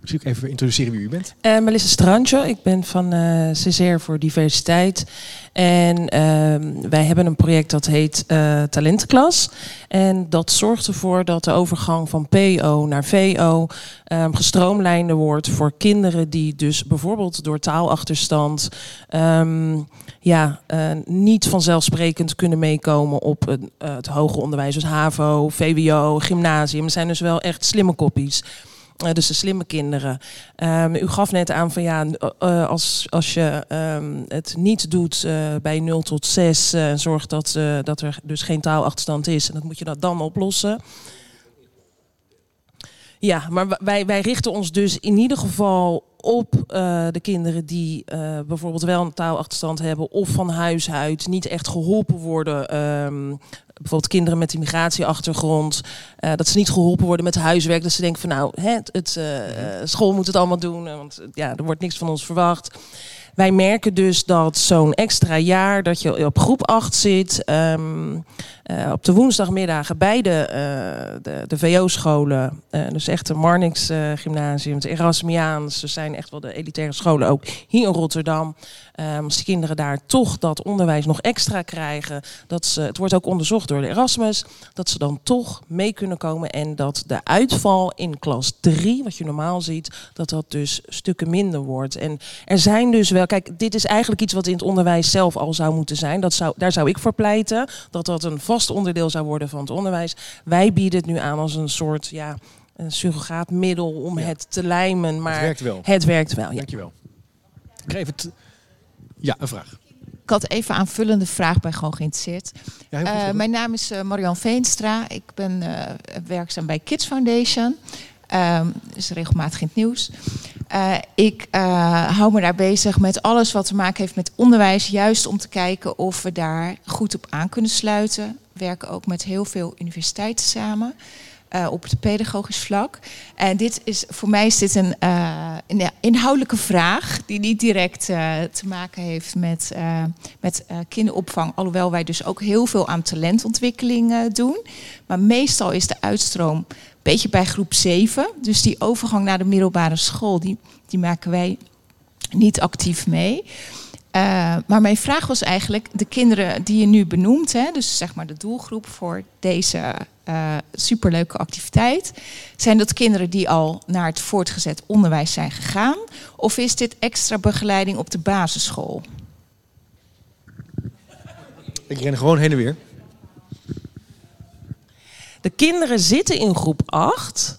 Misschien even introduceren wie u bent. Uh, Melissa Strantje, ik ben van uh, voor Diversiteit. En uh, wij hebben een project dat heet uh, Talentenklas. En dat zorgt ervoor dat de overgang van PO naar VO um, gestroomlijnder wordt voor kinderen die dus bijvoorbeeld door taalachterstand um, ja, niet vanzelfsprekend kunnen meekomen op het hoger onderwijs. Dus HAVO, VWO, gymnasium. Het zijn dus wel echt slimme koppies. Uh, dus de slimme kinderen. Um, u gaf net aan van ja, uh, als, als je um, het niet doet bij 0 tot 6, en zorgt dat, dat er dus geen taalachterstand is. En dat moet je dat dan oplossen. Ja, maar wij, wij richten ons dus in ieder geval op de kinderen die bijvoorbeeld wel een taalachterstand hebben of van huis uit niet echt geholpen worden. Um, bijvoorbeeld kinderen met immigratieachtergrond, uh, dat ze niet geholpen worden met huiswerk. Dat ze denken van nou, het, het school moet het allemaal doen, want ja, er wordt niks van ons verwacht. Wij merken dus dat zo'n extra jaar dat je op groep 8 zit, um, uh, op de woensdagmiddagen bij de, uh, de, de VO-scholen, uh, dus echt de Marnix Gymnasium, het Erasmiaans, ze zijn echt wel de elitaire scholen ook hier in Rotterdam. Als de kinderen daar toch dat onderwijs nog extra krijgen, dat ze, het wordt ook onderzocht door de Erasmus, dat ze dan toch mee kunnen komen en dat de uitval in klas 3, wat je normaal ziet, dat dat dus stukken minder wordt. En er zijn dus wel, kijk, dit is eigenlijk iets wat in het onderwijs zelf al zou moeten zijn. Dat zou, daar zou ik voor pleiten, dat dat een vast onderdeel zou worden van het onderwijs. Wij bieden het nu aan als een soort, ja, een surrogaatmiddel om ja. het te lijmen, maar het werkt wel. Het werkt wel, ja. Dankjewel. Ik geef het ja, een vraag. Ik had even aanvullende vraag, ben gewoon geïnteresseerd. Ja, uh, mijn naam is uh, Marian Veenstra. Ik ben uh, werkzaam bij Kids Foundation. Um, is regelmatig in het nieuws. ik hou me daar bezig met alles wat te maken heeft met onderwijs. Juist om te kijken of we daar goed op aan kunnen sluiten. We werken ook met heel veel universiteiten samen. Uh, op het pedagogisch vlak. En dit is voor mij is dit een, een inhoudelijke vraag die niet direct te maken heeft met, met kinderopvang. Alhoewel wij dus ook heel veel aan talentontwikkeling doen. Maar meestal is de uitstroom beetje bij groep 7. Dus die overgang naar de middelbare school, die, die maken wij niet actief mee. Uh, maar mijn vraag was eigenlijk, de kinderen die je nu benoemt, hè, dus zeg maar de doelgroep voor deze uh, superleuke activiteit, zijn dat kinderen die al naar het voortgezet onderwijs zijn gegaan? Of is dit extra begeleiding op de basisschool? Ik ren gewoon heen en weer. De kinderen zitten in groep 8.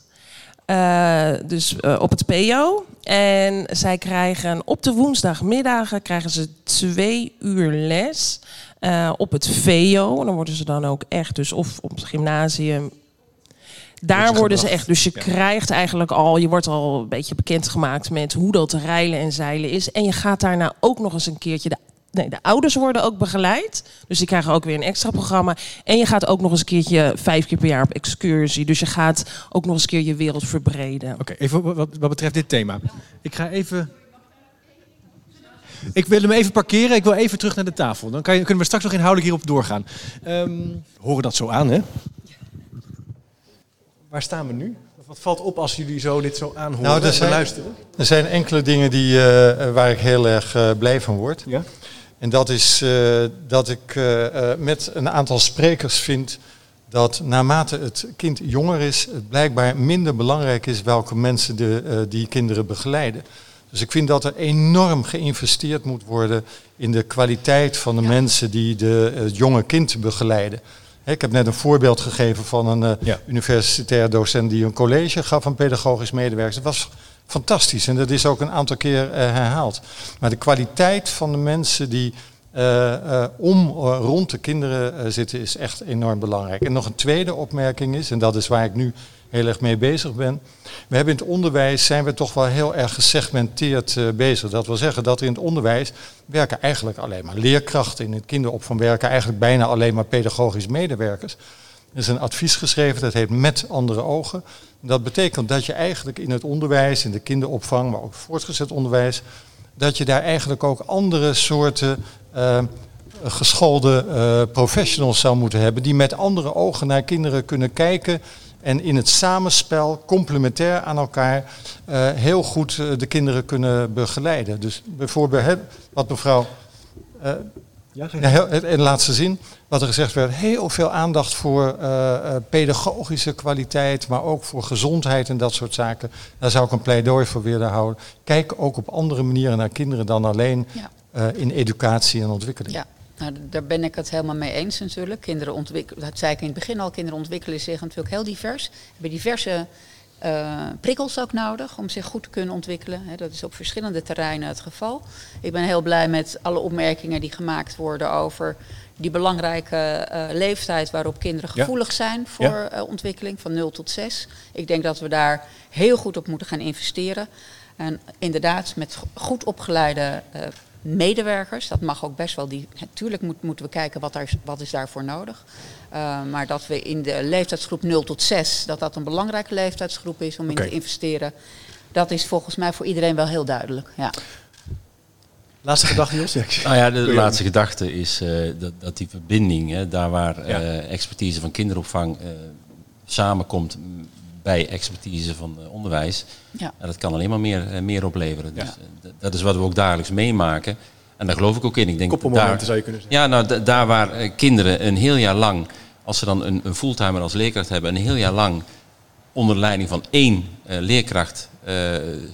Uh, dus uh, op het PO. En zij krijgen op de woensdagmiddagen krijgen ze twee uur les uh, op het VO. En dan worden ze dan ook echt, dus of op het gymnasium. Daar worden ze echt. Dus je ja. krijgt eigenlijk al, je wordt al een beetje bekendgemaakt met hoe dat rijlen en zeilen is. En je gaat daarna ook nog eens een keertje de Nee, de ouders worden ook begeleid. Dus die krijgen ook weer een extra programma. En je gaat ook nog eens een keertje vijf keer per jaar op excursie. Dus je gaat ook nog eens een keer je wereld verbreden. Oké, even wat, wat betreft dit thema. Ik ga even. Ik wil hem even parkeren. Ik wil even terug naar de tafel. Dan kan je, kunnen we straks nog inhoudelijk hierop doorgaan. Um, horen dat zo aan, hè? Waar staan we nu? Wat valt op als jullie zo dit zo aanhoren nou, er zijn, luisteren? Er zijn enkele dingen die, uh, waar ik heel erg uh, blij van word. Ja? En dat is uh, dat ik uh, met een aantal sprekers vind dat naarmate het kind jonger is, het blijkbaar minder belangrijk is welke mensen de, uh, die kinderen begeleiden. Dus ik vind dat er enorm geïnvesteerd moet worden in de kwaliteit van de ja. mensen die de, het jonge kind begeleiden. Ik heb net een voorbeeld gegeven van een ja. universitair docent die een college gaf aan pedagogisch medewerkers. Dat was fantastisch en dat is ook een aantal keer uh, herhaald. Maar de kwaliteit van de mensen die uh, uh, om rond de kinderen zitten is echt enorm belangrijk. En nog een tweede opmerking is, en dat is waar ik nu heel erg mee bezig ben. We hebben in het onderwijs zijn we toch wel heel erg gesegmenteerd uh, bezig. Dat wil zeggen dat in het onderwijs werken eigenlijk alleen maar leerkrachten. In het kinderopvang werken eigenlijk bijna alleen maar pedagogisch medewerkers. Er is een advies geschreven, dat heet Met andere ogen. Dat betekent dat je eigenlijk in het onderwijs, in de kinderopvang, maar ook voortgezet onderwijs, dat je daar eigenlijk ook andere soorten uh, geschoolde uh, professionals zou moeten hebben, die met andere ogen naar kinderen kunnen kijken en in het samenspel, complementair aan elkaar, uh, heel goed de kinderen kunnen begeleiden. Dus bijvoorbeeld wat mevrouw ja, in de laatste zin, wat er gezegd werd, heel veel aandacht voor uh, pedagogische kwaliteit, maar ook voor gezondheid en dat soort zaken. Daar zou ik een pleidooi voor willen houden. Kijk ook op andere manieren naar kinderen dan alleen ja. uh, in educatie en ontwikkeling. Ja. Nou, daar ben ik het helemaal mee eens natuurlijk. Kinderen ontwikkelen, dat zei ik in het begin al, kinderen ontwikkelen zich natuurlijk heel divers. Hebben diverse uh, prikkels ook nodig om zich goed te kunnen ontwikkelen. dat is op verschillende terreinen het geval. Ik ben heel blij met alle opmerkingen die gemaakt worden over die belangrijke uh, leeftijd waarop kinderen gevoelig zijn voor uh, ontwikkeling van 0 tot 6. Ik denk dat we daar heel goed op moeten gaan investeren. En inderdaad, met goed opgeleide medewerkers. Dat mag ook best wel. Die, natuurlijk moet, moeten we kijken wat, daar, wat is daarvoor nodig. Uh, maar dat we in de leeftijdsgroep 0 tot 6, dat dat een belangrijke leeftijdsgroep is om in te investeren. Dat is volgens mij voor iedereen wel heel duidelijk. Ja. Laatste gedachte, Jos? nou ja, de laatste gedachte is uh, dat, dat, die verbinding, hè, daar waar ja. uh, expertise van kinderopvang samenkomt bij expertise van onderwijs, ja. dat kan alleen maar meer, meer opleveren. Dus, dat is wat we ook dagelijks meemaken. En daar geloof ik ook in. Ik denk Koppelmomenten zou je kunnen zeggen. Ja, nou, daar waar kinderen een heel jaar lang, als ze dan een, een fulltimer als leerkracht hebben, een heel jaar lang onder leiding van één uh, leerkracht, uh,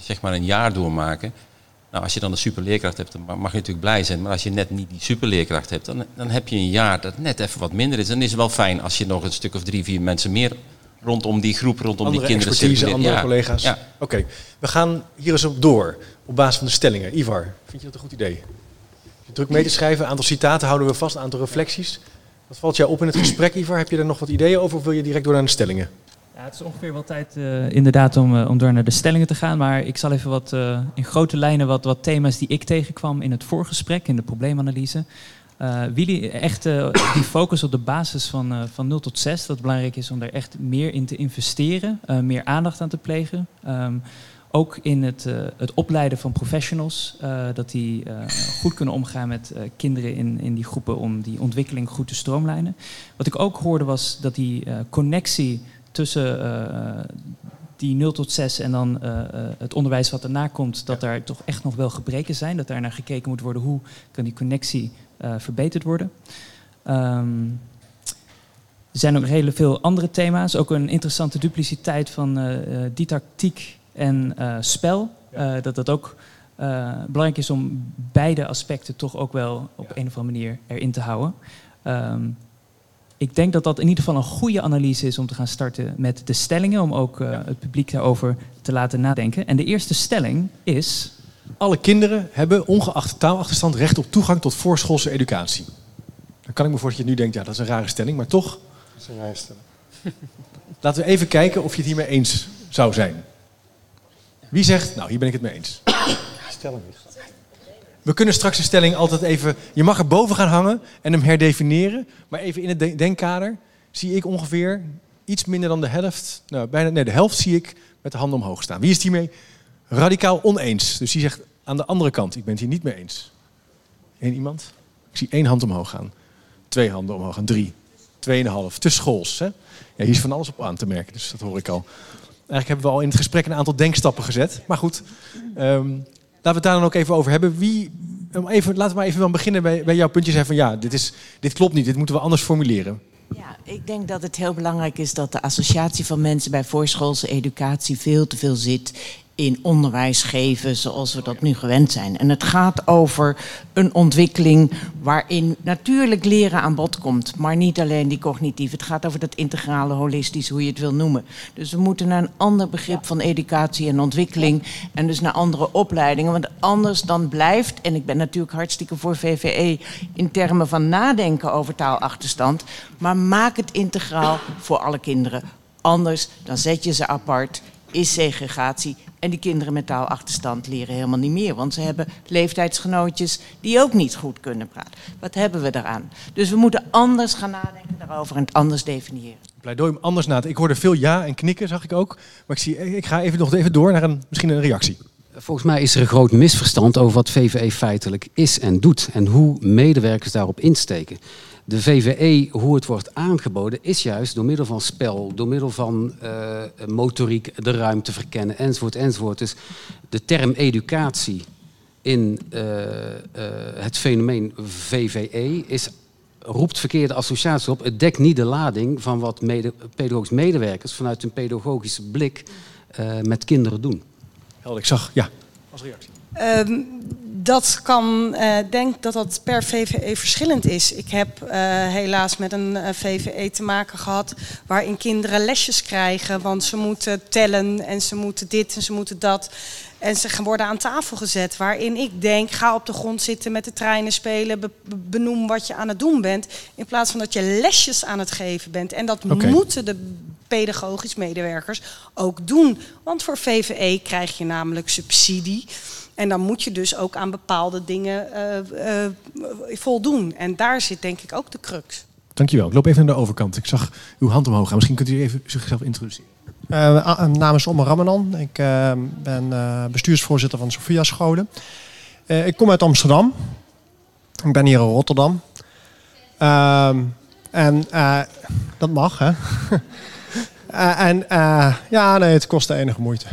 zeg maar een jaar doormaken. Nou, als je dan een superleerkracht hebt, dan mag je natuurlijk blij zijn. Maar als je net niet die superleerkracht hebt, dan, dan heb je een jaar dat net even wat minder is. Dan is het wel fijn als je nog een stuk of drie, vier mensen meer rondom die groep, rondom andere die kinderen expertise, andere ja. collega's. Ja. Oké, okay. we gaan hier eens op door op basis van de stellingen. Ivar, vind je dat een goed idee? Je druk mee te schrijven, een aantal citaten houden we vast, een aantal reflecties. Wat valt jou op in het gesprek, Ivar? Heb je er nog wat ideeën over of wil je direct door naar de stellingen? Ja, het is ongeveer wel tijd uh, inderdaad om, uh, om door naar de stellingen te gaan. Maar ik zal even wat uh, in grote lijnen wat, wat thema's die ik tegenkwam in het voorgesprek, in de probleemanalyse. Uh, Willy, echt uh, die focus op de basis van, uh, van 0 tot 6, dat het belangrijk is om daar echt meer in te investeren, meer aandacht aan te plegen. Um, ook in het, het opleiden van professionals, dat die goed kunnen omgaan met kinderen in, in die groepen om die ontwikkeling goed te stroomlijnen. Wat ik ook hoorde was dat die connectie tussen die 0 tot 6 en dan uh, het onderwijs wat daarna komt, dat daar toch echt nog wel gebreken zijn. Dat daar naar gekeken moet worden hoe kan die connectie verbeterd worden. Um, er zijn ook heel veel andere thema's. Ook een interessante dupliciteit van uh, didactiek en uh, spel. Ja. dat dat ook belangrijk is om beide aspecten toch ook wel op ja. een of andere manier erin te houden. Um, ik denk dat dat in ieder geval een goede analyse is om te gaan starten met de stellingen. Om ook ja. het publiek daarover te laten nadenken. En de eerste stelling is alle kinderen hebben, ongeacht taalachterstand, recht op toegang tot voorschoolse educatie. Dan kan ik me voorstellen dat je nu denkt, ja, dat is een rare stelling, maar toch. Dat is een rare stelling. Laten we even kijken of je het hiermee eens zou zijn. Wie zegt, nou, hier ben ik het mee eens. Stelling is. We kunnen straks de stelling altijd even. Je mag er boven gaan hangen en hem herdefiniëren. Maar even in het denkkader zie ik ongeveer iets minder dan de helft. Nou, bijna nee, de helft zie ik met de handen omhoog staan. Wie is het hiermee radicaal oneens. Dus die zegt aan de andere kant, ik ben het hier niet mee eens. Eén iemand? Ik zie één hand omhoog gaan. Twee handen omhoog gaan. Drie. Tweeënhalf. Te schools. Hè? Ja, hier is van alles op aan te merken, dus dat hoor ik al. Eigenlijk hebben we al in het gesprek een aantal denkstappen gezet. Maar goed, um, laten we het daar dan ook even over hebben. Wie, even, laten we maar even dan beginnen bij, bij jouw puntje. Zeggen van ja, dit, is, dit klopt niet, dit moeten we anders formuleren. Ja, ik denk dat het heel belangrijk is dat de associatie van mensen bij voorschoolse educatie veel te veel zit in onderwijs geven zoals we dat nu gewend zijn. En het gaat over een ontwikkeling waarin natuurlijk leren aan bod komt, maar niet alleen die cognitief. Het gaat over dat integrale, holistisch, hoe je het wil noemen. Dus we moeten naar een ander begrip van educatie en ontwikkeling en dus naar andere opleidingen, want anders dan blijft, en ik ben natuurlijk hartstikke voor VVE in termen van nadenken over taalachterstand, maar maak het integraal voor alle kinderen Anders dan zet je ze apart, is segregatie. En die kinderen met taalachterstand leren helemaal niet meer. Want ze hebben leeftijdsgenootjes die ook niet goed kunnen praten. Wat hebben we daaraan? Dus we moeten anders gaan nadenken daarover en het anders definiëren. Pleidooi om anders na te... Ik hoorde veel ja en knikken, zag ik ook. Maar ik, zie, ik ga even nog even door naar een, misschien een reactie. Volgens mij is er een groot misverstand over wat VVE feitelijk is en doet. En hoe medewerkers daarop insteken de VVE, hoe het wordt aangeboden, is juist door middel van spel, door middel van uh, motoriek, de ruimte verkennen, enzovoort, enzovoort. Dus de term educatie in uh, uh, het fenomeen VVE is, roept verkeerde associaties op. Het dekt niet de lading van wat pedagogisch medewerkers vanuit een pedagogische blik met kinderen doen. Helder, ik zag, ja, als reactie. Um, dat kan, uh, denk dat dat per VVE verschillend is. Ik heb uh, helaas met een uh, VVE te maken gehad waarin kinderen lesjes krijgen, want ze moeten tellen en ze moeten dit en ze moeten dat. En ze worden aan tafel gezet, waarin ik denk, ga op de grond zitten met de treinen spelen, be benoem wat je aan het doen bent, in plaats van dat je lesjes aan het geven bent. En dat okay. moeten de pedagogisch medewerkers ook doen. Want voor VVE krijg je namelijk subsidie. En dan moet je dus ook aan bepaalde dingen uh, uh, voldoen. En daar zit denk ik ook de crux. Dankjewel. Ik loop even naar de overkant. Ik zag uw hand omhoog gaan. Misschien kunt u even zichzelf introduceren. Uh, mijn naam is Omar Ramadan. Ik ben bestuursvoorzitter van Sophia Scholen. ik kom uit Amsterdam. Ik ben hier in Rotterdam. Ehm, en dat mag, hè? en ja, nee, het kost de enige moeite.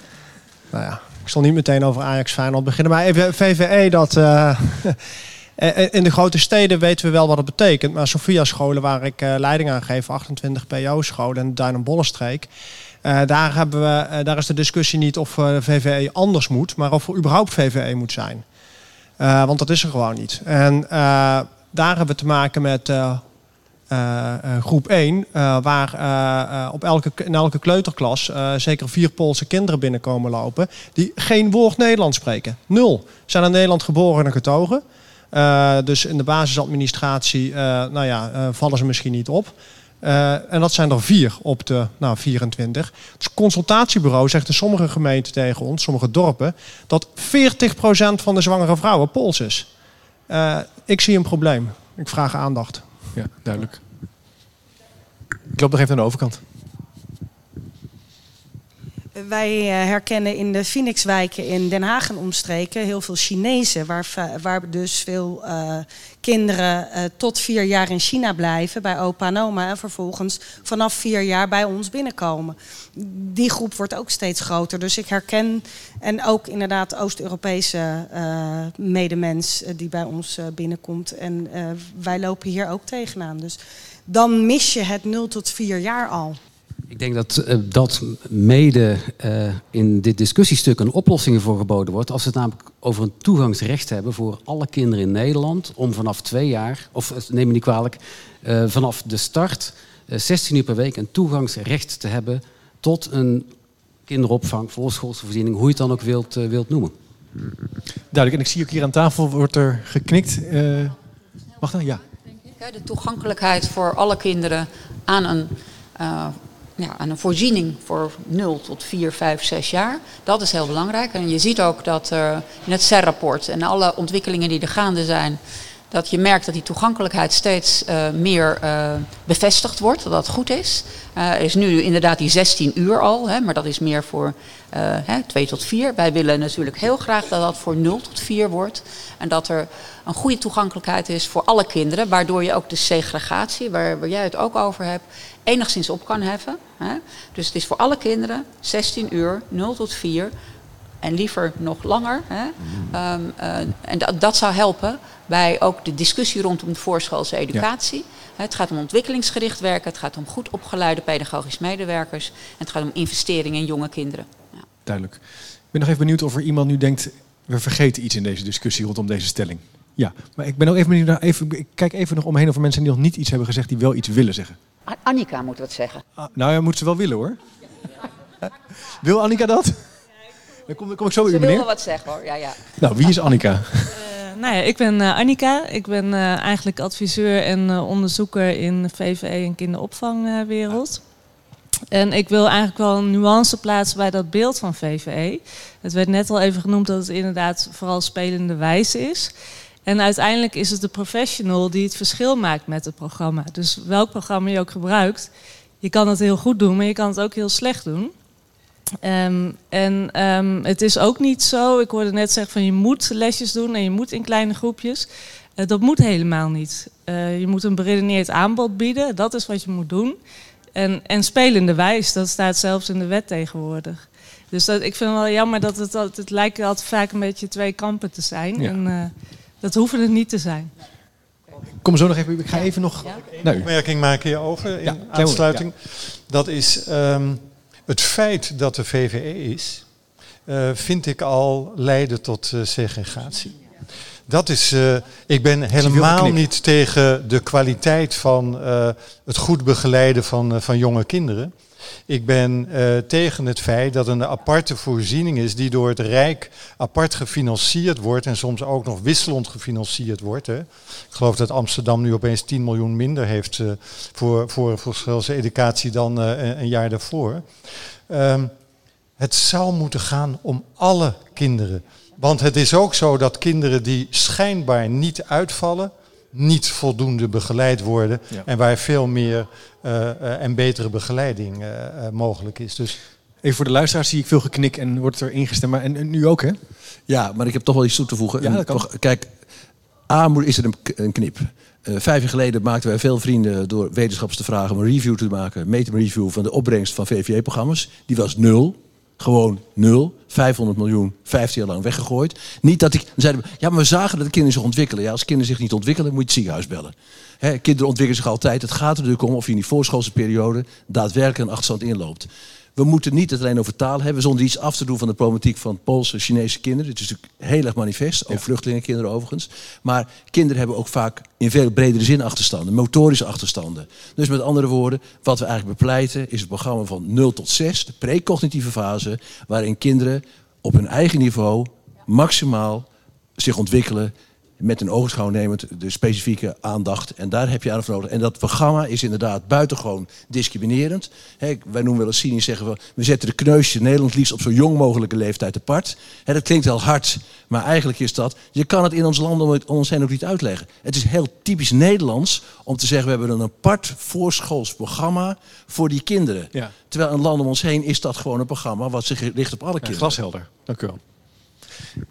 nou ja. Ik zal niet meteen over Ajax Feyenoord beginnen. Maar even VVE, dat... Uh, in de grote steden weten we wel wat het betekent. Maar Sophia scholen waar ik leiding aan geef, 28 PO-scholen de Duin- en Bollenstreek. Uh, daar, hebben we, daar is de discussie niet of VVE anders moet, maar of er überhaupt VVE moet zijn. want dat is er gewoon niet. En daar hebben we te maken met uh, groep 1, uh, waar op elke, in elke kleuterklas zeker vier Poolse kinderen binnenkomen lopen die geen woord Nederlands spreken. Nul. Zijn in Nederland geboren en getogen. dus in de basisadministratie nou ja, vallen ze misschien niet op. en dat zijn er vier op de nou, 24. Het consultatiebureau zegt in sommige gemeenten tegen ons, sommige dorpen, dat 40% van de zwangere vrouwen Pools is. ik zie een probleem. Ik vraag aandacht. Ja, duidelijk. Ik loop nog even naar de overkant. Wij eh, herkennen in de Phoenixwijken in Den Haag en omstreken heel veel Chinezen, waar, waar dus veel uh, kinderen uh, tot vier jaar in China blijven bij opa en oma en vervolgens vanaf vier jaar bij ons binnenkomen. Die groep wordt ook steeds groter, dus ik herken en ook inderdaad Oost-Europese medemens die bij ons binnenkomt en wij lopen hier ook tegenaan. Dus dan mis je het 0 tot 4 jaar al. Ik denk dat uh, dat mede uh, in dit discussiestuk een oplossing voor geboden wordt. Als we het namelijk over een toegangsrecht hebben voor alle kinderen in Nederland. Om vanaf twee jaar, of eh, neem me niet kwalijk, uh, vanaf de start 16 uur per week een toegangsrecht te hebben tot een kinderopvang, voorschoolse voorziening, hoe je het dan ook wilt, wilt noemen. Duidelijk. En ik zie ook hier aan tafel wordt er geknikt. Wacht dan, ja. De toegankelijkheid voor alle kinderen aan een uh, ja, aan een voorziening voor 0 tot 4, 5, 6 jaar. Dat is heel belangrijk. En je ziet ook dat uh, in het CER-rapport en alle ontwikkelingen die er gaande zijn, dat je merkt dat die toegankelijkheid steeds uh, meer uh, bevestigd wordt, dat dat goed is. er is nu inderdaad die 16 uur al, hè, maar dat is meer voor hè, 2 tot 4. Wij willen natuurlijk heel graag dat dat voor 0 tot 4 wordt. En dat er een goede toegankelijkheid is voor alle kinderen, waardoor je ook de segregatie, waar, waar jij het ook over hebt, enigszins op kan heffen. Hè. Dus het is voor alle kinderen 16 uur, 0 tot 4 en liever nog langer. Hè. Um, uh, en dat, dat zou helpen bij ook de discussie rondom de voorschoolse educatie. Ja. Het gaat om ontwikkelingsgericht werken, het gaat om goed opgeleide pedagogisch medewerkers en het gaat om investeringen in jonge kinderen. Ja. Duidelijk. Ik ben nog even benieuwd of er iemand nu denkt, we vergeten iets in deze discussie rondom deze stelling. Ja, maar ik ben ook even benieuwd naar, even, ik kijk even nog omheen of er mensen die nog niet iets hebben gezegd die wel iets willen zeggen. Annika moet wat zeggen. Ah, nou ja, moet ze wel willen hoor. Wil Annika dat? Dan kom, dan kom ik zo bij u, meneer. Ze wil wel wat zeggen hoor, ja, ja. Nou, wie is Annika? Uh, nou ja, ik ben uh, Annika. Ik ben uh, eigenlijk adviseur en onderzoeker in de VVE en kinderopvangwereld. En ik wil eigenlijk wel een nuance plaatsen bij dat beeld van VVE. Het werd net al even genoemd dat het inderdaad vooral spelende wijze is. En uiteindelijk is het de professional die het verschil maakt met het programma. Dus welk programma je ook gebruikt, je kan het heel goed doen, maar je kan het ook heel slecht doen. Um, en um, het is ook niet zo, ik hoorde net zeggen van je moet lesjes doen en je moet in kleine groepjes. Uh, dat moet helemaal niet. Uh, je moet een beredeneerd aanbod bieden, dat is wat je moet doen. En, en spelende wijs, dat staat zelfs in de wet tegenwoordig. Dus dat, ik vind het wel jammer dat het, het, het lijkt altijd vaak een beetje twee kampen te zijn. Ja. En uh, dat hoeven het niet te zijn. Kom zo nog even, ik ga even nog... Ja? Een opmerking maken hierover in ja, aansluiting. Ja. Dat is um, het feit dat er VVE is, uh, vind ik al leiden tot uh, segregatie. Dat is, uh, ik ben helemaal niet tegen de kwaliteit van het goed begeleiden van, van jonge kinderen. Ik ben tegen het feit dat een aparte voorziening is die door het Rijk apart gefinancierd wordt en soms ook nog wisselend gefinancierd wordt. Hè. Ik geloof dat Amsterdam nu opeens 10 miljoen minder heeft voor, voor, voor educatie dan een, een jaar daarvoor. Um, het zou moeten gaan om alle kinderen. Want het is ook zo dat kinderen die schijnbaar niet uitvallen, niet voldoende begeleid worden. Ja. En waar veel meer uh, uh, en betere begeleiding uh, mogelijk is. Dus Even voor de luisteraars zie ik veel geknik en wordt er ingestemd. Maar en, en, nu ook, hè? Ja, maar ik heb toch wel iets toe te voegen. Ja, toch, kijk, A is het een, een knip. Uh, vijf jaar geleden maakten wij veel vrienden door wetenschappers te vragen om een review te maken, meten review van de opbrengst van VVE-programma's. Die was nul. Gewoon nul. 500 miljoen, 15 jaar lang weggegooid. Niet dat ik. Zeiden ja, maar we zagen dat de kinderen zich ontwikkelen. Ja, als kinderen zich niet ontwikkelen, moet je het ziekenhuis bellen. Kinderen ontwikkelen zich altijd. Het gaat er natuurlijk om of je in die voorschoolse periode daadwerkelijk een achterstand inloopt. We moeten niet het alleen over taal hebben, zonder iets af te doen van de problematiek van Poolse, Chinese kinderen. Het is natuurlijk heel erg manifest, ook ja. vluchtelingenkinderen overigens. Maar kinderen hebben ook vaak in veel bredere zin achterstanden, motorische achterstanden. Dus met andere woorden, wat we eigenlijk bepleiten is het programma van 0 tot 6, de precognitieve fase, waarin kinderen op hun eigen niveau maximaal zich ontwikkelen met een oogschouw nemend de specifieke aandacht. En daar heb je aan voor nodig. En dat programma is inderdaad buitengewoon discriminerend. He, wij noemen wel eens cynisch zeggen we, we zetten de kneusje Nederland liefst op zo jong mogelijke leeftijd apart. He, dat klinkt heel hard, maar eigenlijk is dat, je kan het in ons land om, om ons heen ook niet uitleggen. Het is heel typisch Nederlands om te zeggen, we hebben een apart voorschools programma voor die kinderen. Ja. Terwijl in landen om ons heen is dat gewoon een programma wat zich richt op alle ja, kinderen. Glashelder, dank u wel.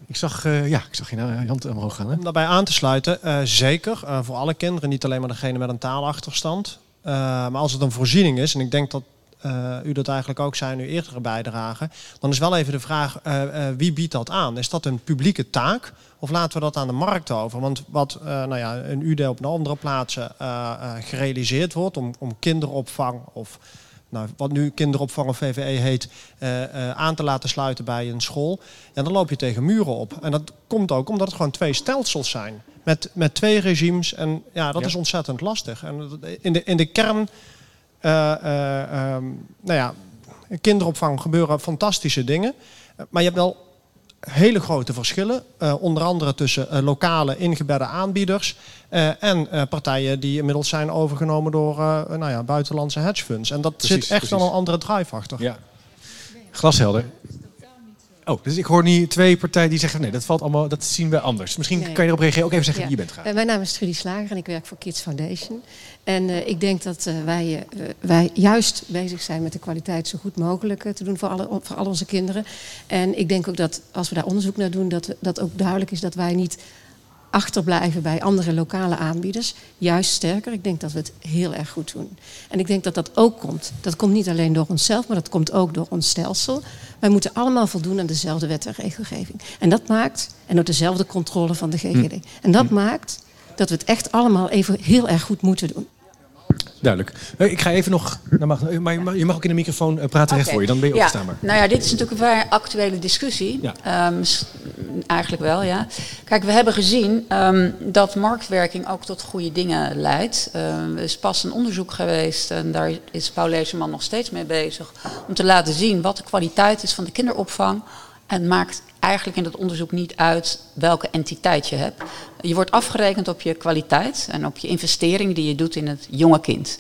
Ik zag, uh, ja, ik zag je hand omhoog gaan. Hè? Om daarbij aan te sluiten, uh, zeker. Voor alle kinderen, niet alleen maar degene met een taalachterstand. maar als het een voorziening is, en ik denk dat u dat eigenlijk ook zei in uw eerdere bijdrage, dan is wel even de vraag, wie biedt dat aan? Is dat een publieke taak? Of laten we dat aan de markt over? Want wat nou ja, in UD op een andere plaatsen gerealiseerd wordt om, om kinderopvang of nou, wat nu kinderopvang of VVE heet, uh, uh, aan te laten sluiten bij een school. Ja, dan loop je tegen muren op. En dat komt ook omdat het gewoon twee stelsels zijn. Met, met twee regimes. En ja, dat ja. is ontzettend lastig. En in de, in de kern, uh, um, nou ja, in kinderopvang gebeuren fantastische dingen. Maar je hebt wel hele grote verschillen. Uh, onder andere tussen uh, lokale ingebedde aanbieders uh, en partijen die inmiddels zijn overgenomen door nou ja, buitenlandse hedge funds. En dat precies, zit echt wel een andere drive achter. Ja. Glashelder. Oh, dus ik hoor nu twee partijen die zeggen: nee, dat valt allemaal, dat zien we anders. Misschien nee. kan je erop reageren. Ook even zeggen ja. wie je bent. Graag. Uh, mijn naam is Trudy Slager en ik werk voor Kids Foundation. En uh, ik denk dat uh, wij, wij juist bezig zijn met de kwaliteit zo goed mogelijk te doen voor, alle, voor al onze kinderen. En ik denk ook dat als we daar onderzoek naar doen, dat, dat ook duidelijk is dat wij niet achterblijven bij andere lokale aanbieders. Juist sterker. Ik denk dat we het heel erg goed doen. En ik denk dat dat ook komt. Dat komt niet alleen door onszelf, maar dat komt ook door ons stelsel. Wij moeten allemaal voldoen aan dezelfde wet en regelgeving. En dat maakt, en ook dezelfde controle van de GGD. Hm. En dat maakt dat we het echt allemaal even heel erg goed moeten doen. Duidelijk. Ik ga even nog. Mag, maar je mag ook in de microfoon praten okay. recht voor je, dan ben je ja. opgestaanbaar. Nou ja, dit is natuurlijk een vrij actuele discussie. Ja. Um, eigenlijk wel, ja. Kijk, we hebben gezien um, dat marktwerking ook tot goede dingen leidt. Um, er is pas een onderzoek geweest en daar is Paul Leeserman nog steeds mee bezig. Om te laten zien wat de kwaliteit is van de kinderopvang. En maakt eigenlijk in dat onderzoek niet uit welke entiteit je hebt. Je wordt afgerekend op je kwaliteit en op je investering die je doet in het jonge kind.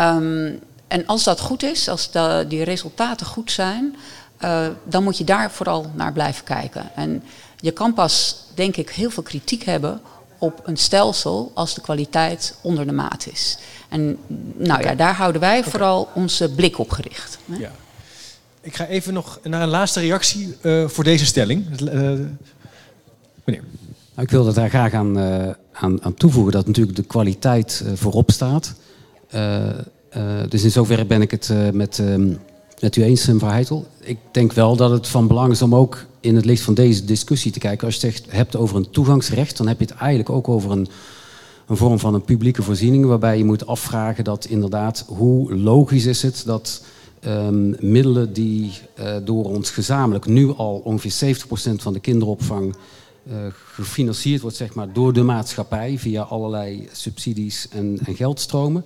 Um, en als dat goed is, als de, die resultaten goed zijn, uh, dan moet je daar vooral naar blijven kijken. En je kan pas, denk ik, heel veel kritiek hebben op een stelsel als de kwaliteit onder de maat is. En nou ja, daar houden wij vooral onze blik op gericht. Ja. Ik ga even nog naar een laatste reactie uh, voor deze stelling. Uh, meneer. Nou, ik wil daar graag aan, uh, aan, aan, toevoegen dat natuurlijk de kwaliteit voorop staat. dus in zoverre ben ik het met, um, met u eens, mevrouw Heitel. Ik denk wel dat het van belang is om ook in het licht van deze discussie te kijken. Als je het hebt over een toegangsrecht, dan heb je het eigenlijk ook over een, een vorm van een publieke voorziening, waarbij je moet afvragen dat inderdaad, hoe logisch is het dat um, middelen die uh, door ons gezamenlijk nu al ongeveer 70% van de kinderopvang uh, gefinancierd wordt zeg maar, door de maatschappij via allerlei subsidies en, en geldstromen.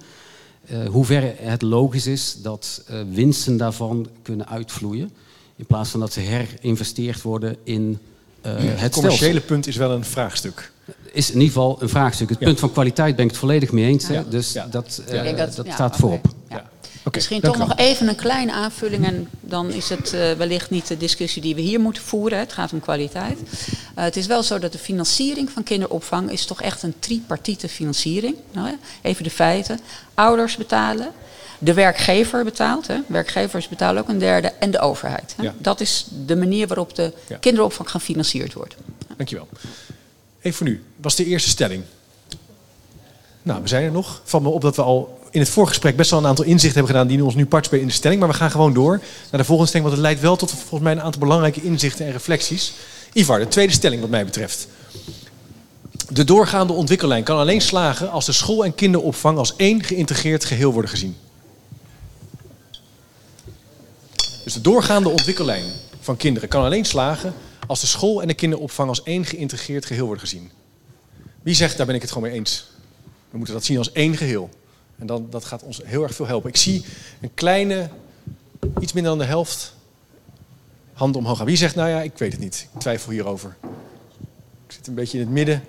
Uh, hoe ver het logisch is dat winsten daarvan kunnen uitvloeien. In plaats van dat ze herinvesteerd worden in uh, het Het commerciële punt is wel een vraagstuk. Is in ieder geval een vraagstuk. Het ja. punt van kwaliteit ben ik het volledig mee eens. Ja. Dus ja. dat, uh, dat, dat staat voorop. Okay, Misschien toch nog even een kleine aanvulling en dan is het uh, wellicht niet de discussie die we hier moeten voeren. Het gaat om kwaliteit. Uh, het is wel zo dat de financiering van kinderopvang is toch echt een tripartiete financiering. Nou, even de feiten. Ouders betalen, de werkgever betaalt, hè. werkgevers betalen ook een derde en de overheid. Hè. Ja. Dat is de manier waarop de ja. kinderopvang gefinancierd wordt. Dankjewel. Even voor nu, was de eerste stelling. Nou, we zijn er nog. Van me op dat we al in het voorgesprek best wel een aantal inzichten hebben gedaan die ons nu partspelen in de stelling. Maar we gaan gewoon door naar de volgende stelling, want het leidt wel tot volgens mij een aantal belangrijke inzichten en reflecties. Ivar, de tweede stelling wat mij betreft. De doorgaande ontwikkellijn kan alleen slagen als de school en kinderopvang als één geïntegreerd geheel worden gezien. Dus de doorgaande ontwikkellijn van kinderen kan alleen slagen als de school en de kinderopvang als één geïntegreerd geheel worden gezien. Wie zegt, daar ben ik het gewoon mee eens. We moeten dat zien als één geheel. En dan, dat gaat ons heel erg veel helpen. Ik zie een kleine, iets minder dan de helft, handen omhoog gaan. Wie zegt, nou ja, ik weet het niet. Ik twijfel hierover. Ik zit een beetje in het midden.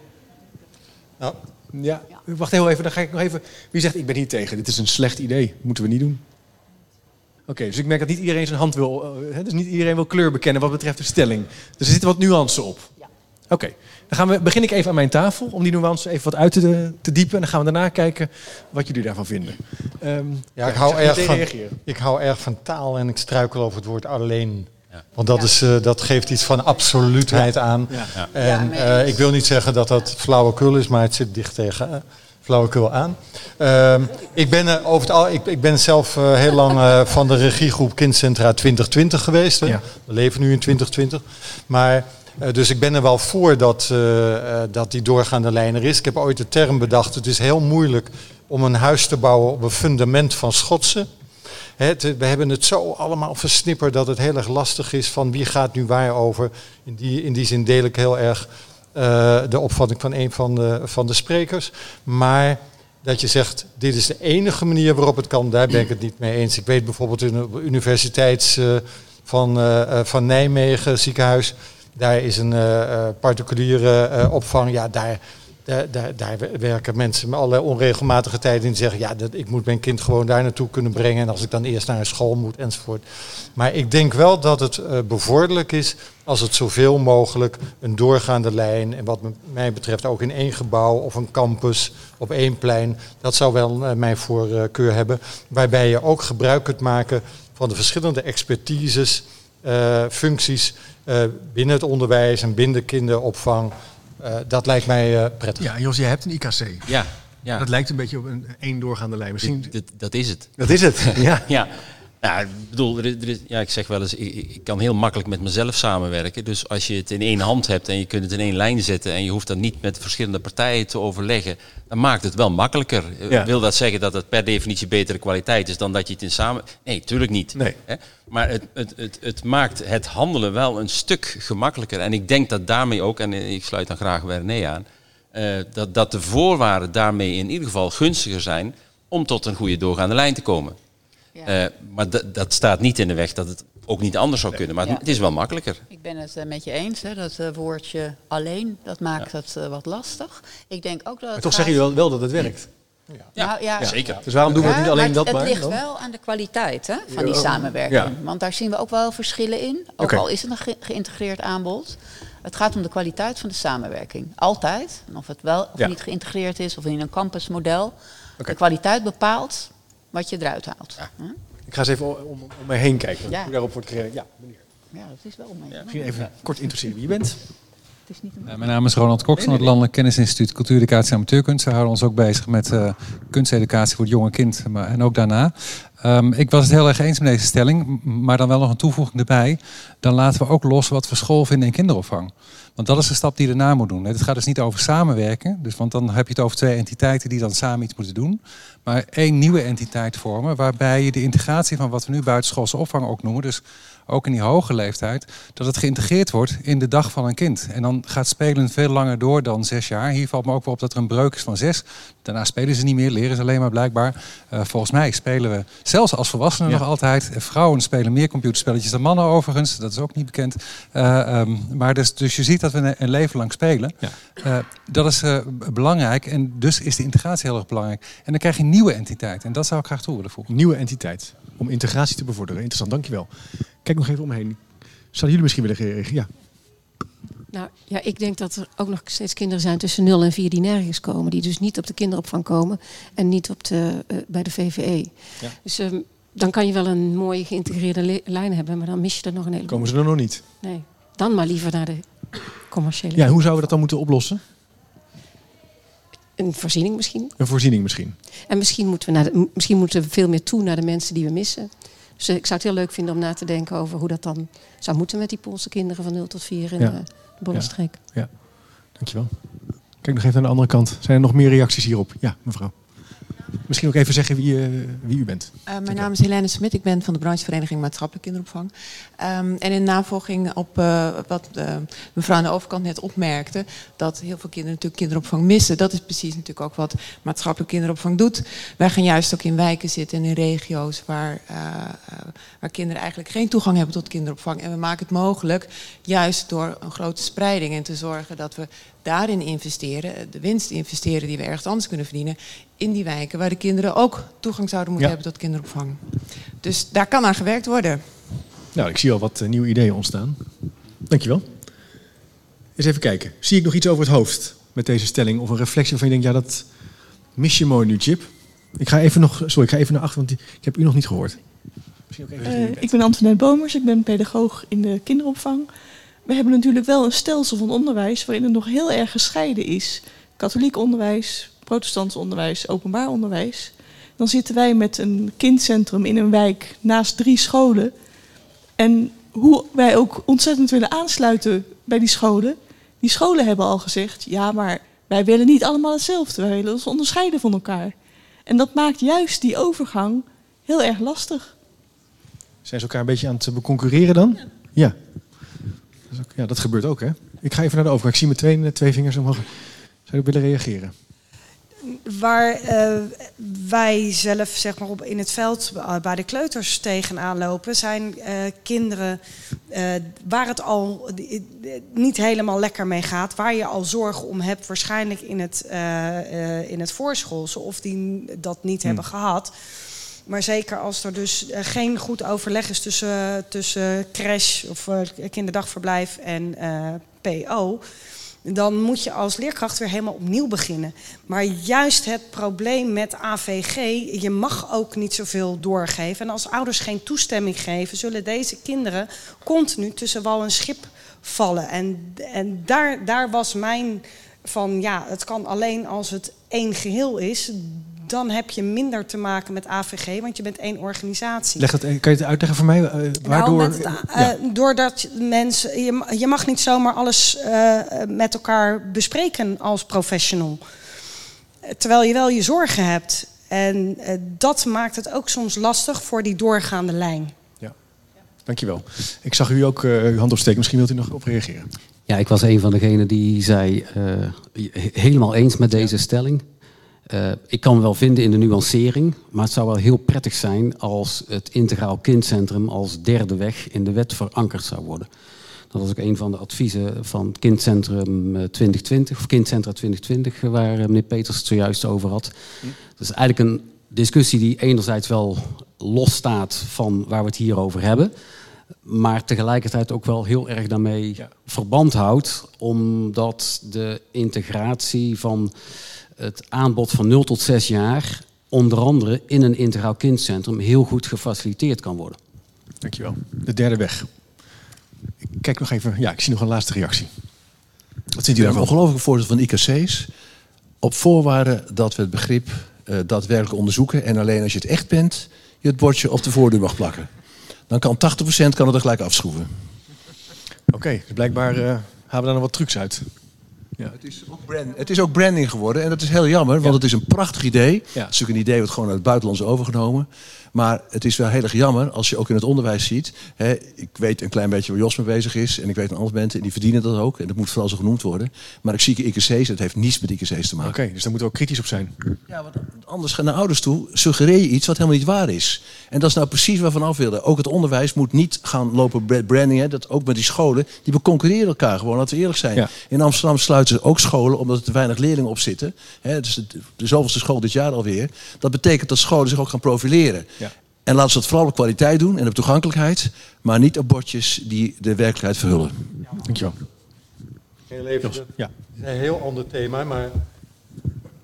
Nou, ja, wacht heel even, dan ga ik nog even. Wie zegt, ik ben hier tegen. Dit is een slecht idee. Moeten we niet doen. Oké, okay, dus ik merk dat niet iedereen zijn hand wil, uh, dus niet iedereen wil kleur bekennen wat betreft de stelling. Dus er zitten wat nuances op. Ja. Oké, okay. Dan gaan we, begin ik even aan mijn tafel om die nuances even wat uit te, te diepen. En dan gaan we daarna kijken wat jullie daarvan vinden. Um, ja, ik, hou erg van, ik hou erg van taal en ik struikel over het woord alleen. Ja. Want dat, is, uh, dat geeft iets van absoluutheid ja. aan. Ja. En uh, ik wil niet zeggen dat dat flauwekul is, maar het zit dicht tegen flauwekul aan. Uh, ik, ben, uh, over het al, ik, ik ben zelf uh, heel lang uh, van de regiegroep Kindcentra 2020 geweest. Ja. We leven nu in 2020. Maar, dus ik ben er wel voor dat, dat die doorgaande lijn er is. Ik heb ooit de term bedacht. Het is heel moeilijk om een huis te bouwen op een fundament van schotsen. We hebben het zo allemaal versnipperd dat het heel erg lastig is van wie gaat nu waar over. In die, in die zin deel ik heel erg de opvatting van een van de, van de sprekers. Maar dat je zegt, dit is de enige manier waarop het kan, daar ben ik het niet mee eens. Ik weet bijvoorbeeld in de universiteit van, van Nijmegen ziekenhuis, daar is een particuliere opvang. Ja, daar, daar, daar, werken mensen met allerlei onregelmatige tijden in die zeggen, ja, dat, ik moet mijn kind gewoon daar naartoe kunnen brengen. En als ik dan eerst naar een school moet enzovoort. Maar ik denk wel dat het uh, bevorderlijk is als het zoveel mogelijk een doorgaande lijn, en wat mij betreft ook in één gebouw of een campus op één plein, dat zou wel mijn voorkeur hebben. Waarbij je ook gebruik kunt maken van de verschillende expertises, uh, functies binnen het onderwijs en binnen de kinderopvang. Uh, dat lijkt mij uh, prettig. Ja, Jos, jij hebt een IKC. Ja. ja. Dat lijkt een beetje op een één doorgaande lijn. Misschien... Dit, dat is het. Dat is het, ja. ja. Ja, ik bedoel, er er is, ja, ik zeg wel eens, ik, ik, kan heel makkelijk met mezelf samenwerken. Dus als je het in één hand hebt en je kunt het in één lijn zetten en je hoeft dat niet met verschillende partijen te overleggen, dan maakt het wel makkelijker. Ja. Wil dat zeggen dat het per definitie betere kwaliteit is dan dat je het in samen... Nee, tuurlijk niet. Nee. Hè? Maar het, het, het, het maakt het handelen wel een stuk gemakkelijker. En ik denk dat daarmee ook, en ik sluit dan graag Werné aan, uh, dat, dat de voorwaarden daarmee in ieder geval gunstiger zijn om tot een goede doorgaande lijn te komen. Ja. Uh, maar dat staat niet in de weg dat het ook niet anders zou kunnen. Maar ja. het is wel makkelijker. Ik ben het uh, met je eens. Hè, dat uh, woordje alleen, dat maakt ja. het wat lastig. Ik denk ook dat maar toch gaat... zeggen jullie wel, wel, dat het werkt. Ja, nou, ja, zeker. Dus waarom doen we het niet alleen dat het, maar? Het ligt dan? wel aan de kwaliteit hè, van die Ja. samenwerking. Ja. Want daar zien we ook wel verschillen in. Ook al is het een ge- geïntegreerd aanbod. Het gaat om de kwaliteit van de samenwerking. Altijd. En of het wel of Ja. niet geïntegreerd is of in een campusmodel. De kwaliteit bepaalt wat je eruit haalt. Hm? Ik ga eens even om, om, me heen kijken. Ja. Hoe daarop wordt gereageerd. Ja, meneer. Ja, dat is wel mee. Misschien even kort introduceren wie je bent. Het is niet een Uh, mijn naam is Ronald Cox van het Landelijk Kennisinstituut Cultuureducatie en Amateurkunst. We houden ons ook bezig met eh, kunsteducatie voor het jonge kind maar, en ook daarna. Ehm, ik was het heel erg eens met deze stelling, maar dan wel nog een toevoeging erbij. Dan laten we ook los wat we school vinden in kinderopvang. Want dat is de stap die je daarna moet doen. Het gaat dus niet over samenwerken, dus, want dan heb je het over twee entiteiten die dan samen iets moeten doen. Maar één nieuwe entiteit vormen, waarbij je de integratie van wat we nu buitenschoolse opvang ook noemen, dus ook in die hoge leeftijd, dat het geïntegreerd wordt in de dag van een kind. En dan gaat spelen veel langer door dan zes jaar. Hier valt me ook wel op dat er een breuk is van zes. Daarna spelen ze niet meer, leren ze alleen maar blijkbaar. Eh, volgens mij spelen we, zelfs als volwassenen Ja. nog altijd. Eh, Vrouwen spelen meer computerspelletjes dan mannen overigens. Dat is ook niet bekend. Eh, ehm, maar dus, dus je ziet dat we een, leven lang spelen. Eh, dat is eh, belangrijk. En dus is de integratie heel erg belangrijk. En dan krijg je een nieuwe entiteit. En dat zou ik graag toe willen voegen. Nieuwe entiteit. Om integratie te bevorderen. Interessant, dankjewel. Kijk nog even omheen. Zouden jullie misschien willen reageren? Ja. Nou ja, ik denk dat er ook nog steeds kinderen zijn tussen 0 en 4 die nergens komen. Die dus niet op de kinderopvang komen en niet op de, eh, bij de VVE. Ja. Dus ehm, dan kan je wel een mooie geïntegreerde li- lijn hebben, maar dan mis je er nog een heleboel. Komen ze er nog niet? Nee, dan maar liever naar de commerciële. Ja, hoe zouden we dat dan moeten oplossen? Een voorziening misschien. Een voorziening misschien. En misschien moeten, we naar de, misschien moeten we veel meer toe naar de mensen die we missen. Dus eh, ik zou het heel leuk vinden om na te denken over hoe dat dan zou moeten met die Poolse kinderen van 0 tot 4 in Ja. eh, de Bollenstreek. Ja, dankjewel. Kijk nog even aan de andere kant. Zijn er nog meer reacties hierop? Ja, mevrouw. Misschien ook even zeggen wie, eh, wie u bent. Uh, mijn naam is Helene Smit, ik ben van de branchevereniging Maatschappelijke Kinderopvang. Um, en in navolging op uh, wat mevrouw aan de overkant net opmerkte, dat heel veel kinderen natuurlijk kinderopvang missen. Dat is precies natuurlijk ook wat maatschappelijke kinderopvang doet. Wij gaan juist ook in wijken zitten en in regio's waar, waar kinderen eigenlijk geen toegang hebben tot kinderopvang. En we maken het mogelijk, juist door een grote spreiding en te zorgen dat we daarin investeren, de winst investeren die we ergens anders kunnen verdienen, in die wijken waar de kinderen ook toegang zouden moeten Ja. hebben tot kinderopvang. Dus daar kan aan gewerkt worden. Nou, ik zie al wat eh, nieuwe ideeën ontstaan. Dankjewel. Eens even kijken. Zie ik nog iets over het hoofd met deze stelling? Of een reflectie waarvan je denkt, ja, dat mis je mooi nu, Chip. Ik ga even nog, sorry, ik ga even naar achter, want ik heb u nog niet gehoord. Misschien ook even Eh, ik ben Antoinette Bomers, ik ben pedagoog in de kinderopvang. We hebben natuurlijk wel een stelsel van onderwijs waarin het nog heel erg gescheiden is. Katholiek onderwijs, protestants onderwijs, openbaar onderwijs. Dan zitten wij met een kindcentrum in een wijk naast drie scholen. En hoe wij ook ontzettend willen aansluiten bij die scholen. Die scholen hebben al gezegd, ja maar wij willen niet allemaal hetzelfde. Wij willen ons onderscheiden van elkaar. En dat maakt juist die overgang heel erg lastig. Zijn ze elkaar een beetje aan het beconcurreren dan? Ja. Dat, is ook- ja, dat gebeurt ook, hè? Ik ga even naar de overkant. Ik zie met twee, twee vingers omhoog. Zou je willen reageren? Waar eh, wij zelf zeg maar, op, in het veld bij de kleuters tegenaan lopen, zijn eh, kinderen eh, waar het al niet helemaal lekker mee gaat, waar je al zorgen om hebt, waarschijnlijk in het, in het voorschoolse, of die dat niet hebben gehad. Maar zeker als er dus eh, geen goed overleg is tussen, tussen crash of eh, kinderdagverblijf en eh, PO, dan moet je als leerkracht weer helemaal opnieuw beginnen. Maar juist het probleem met AVG, je mag ook niet zoveel doorgeven. En als ouders geen toestemming geven, zullen deze kinderen continu tussen wal en schip vallen. En, en daar, daar was mijn van, ja, het kan alleen als het één geheel is. Dan heb je minder te maken met AVG, want je bent één organisatie. Leg dat, kan je het uitleggen voor mij? eh, waardoor, Nou, met, het, eh, Doordat mensen. Je, ma- je mag niet zomaar alles eh, met elkaar bespreken als professional. Terwijl je wel je zorgen hebt. En eh, dat maakt het ook soms lastig voor die doorgaande lijn. Dankjewel. Ik zag u ook eh, uw hand opsteken. Misschien wilt u nog op reageren. Ja, ik was een van degenen die zei, eh, he- helemaal eens met deze stelling. Eh, ik kan me wel vinden in de nuancering, maar het zou wel heel prettig zijn als het Integraal Kindcentrum als derde weg in de wet verankerd zou worden. Dat was ook een van de adviezen van Kindcentrum 2020, of Kindcentra 2020, waar meneer Peters het zojuist over had. Dat is eigenlijk een discussie die enerzijds wel losstaat van waar we het hier over hebben maar tegelijkertijd ook wel heel erg daarmee verband houdt, omdat de integratie van het aanbod van 0 tot 6 jaar onder andere in een integraal kindcentrum heel goed gefaciliteerd kan worden. Dankjewel. De derde weg. Ik kijk nog even. Ja, ik zie nog een laatste reactie. Wat ziet u daarvan? Ongelooflijke voorzitter van IKC's. Op voorwaarde dat we het begrip uh, daadwerkelijk onderzoeken. En alleen als je het echt bent, je het bordje op de voordeur mag plakken dan kan 80% kan het er gelijk afschroeven. Oké, dus blijkbaar uh, halen we daar nog wat trucs uit. Ja. Het, is ook brand, het is ook branding geworden en dat is heel jammer, want het is een prachtig idee. Het is natuurlijk een idee wat gewoon uit het buitenland is overgenomen. Maar het is wel heel erg jammer als je ook in het onderwijs ziet. Hè, ik weet een klein beetje waar Jos mee bezig is. En ik weet een ander mensen die verdienen dat ook. En dat moet vooral zo genoemd worden. Maar ik zie IKC's, dat heeft niets met IKC's te maken. Oké, dus daar moeten we ook kritisch op zijn. Ja, want anders gaan naar ouders toe, suggereer je iets wat helemaal niet waar is. En dat is nou precies waar we af wilden. Ook het onderwijs moet niet gaan lopen branding. Hè, dat ook met die scholen, die beconcurreren elkaar gewoon, laten we eerlijk zijn. In Amsterdam sluiten ze ook scholen omdat er te weinig leerlingen op zitten. Hè, dus de, de zoveelste school dit jaar alweer. Dat betekent dat scholen zich ook gaan profileren. Ja. En laten ze dat vooral op kwaliteit doen en op toegankelijkheid, maar niet op bordjes die de werkelijkheid verhullen. Dankjewel. Heel even, ja. Het is een heel ander thema, maar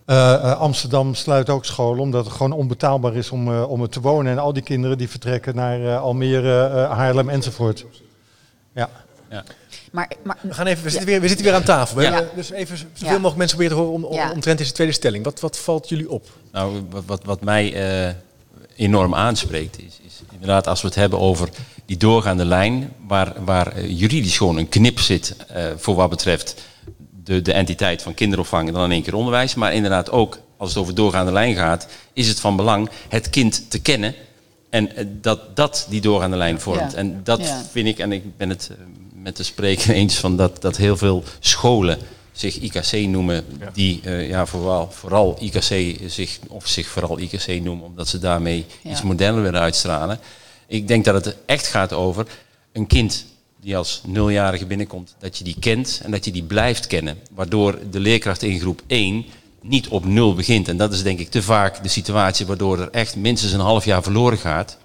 uh, uh, Amsterdam sluit ook scholen omdat het gewoon onbetaalbaar is om, uh, om er te wonen. En al die kinderen die vertrekken naar Almere, Haarlem enzovoort. Ja. ja. Maar, maar, we, gaan even, we, zitten weer, we zitten weer aan tafel. Ja. dus even zoveel mogelijk mensen proberen te horen om, om, ja. omtrent deze tweede stelling. Wat, wat valt jullie op? Nou, wat, wat, wat mij enorm aanspreekt, is, is, inderdaad als we het hebben over die doorgaande lijn, waar, waar eh, juridisch gewoon een knip zit uh, voor wat betreft de, de entiteit van kinderopvang en dan in één keer onderwijs. Maar inderdaad ook als het over doorgaande lijn gaat, is het van belang het kind te kennen. En uh, dat dat die doorgaande lijn vormt. Ja. En dat ja. vind ik, en ik ben het met de spreker eens van dat, dat heel veel scholen zich IKC noemen, die uh, ja, vooral, vooral IKC zich, of zich vooral IKC noemen, omdat ze daarmee ja. iets moderner willen uitstralen. Ik denk dat het echt gaat over een kind die als nuljarige binnenkomt, dat je die kent en dat je die blijft kennen. Waardoor de leerkracht in groep 1 niet op nul begint. En dat is denk ik te vaak de situatie waardoor er echt minstens een half jaar verloren gaat.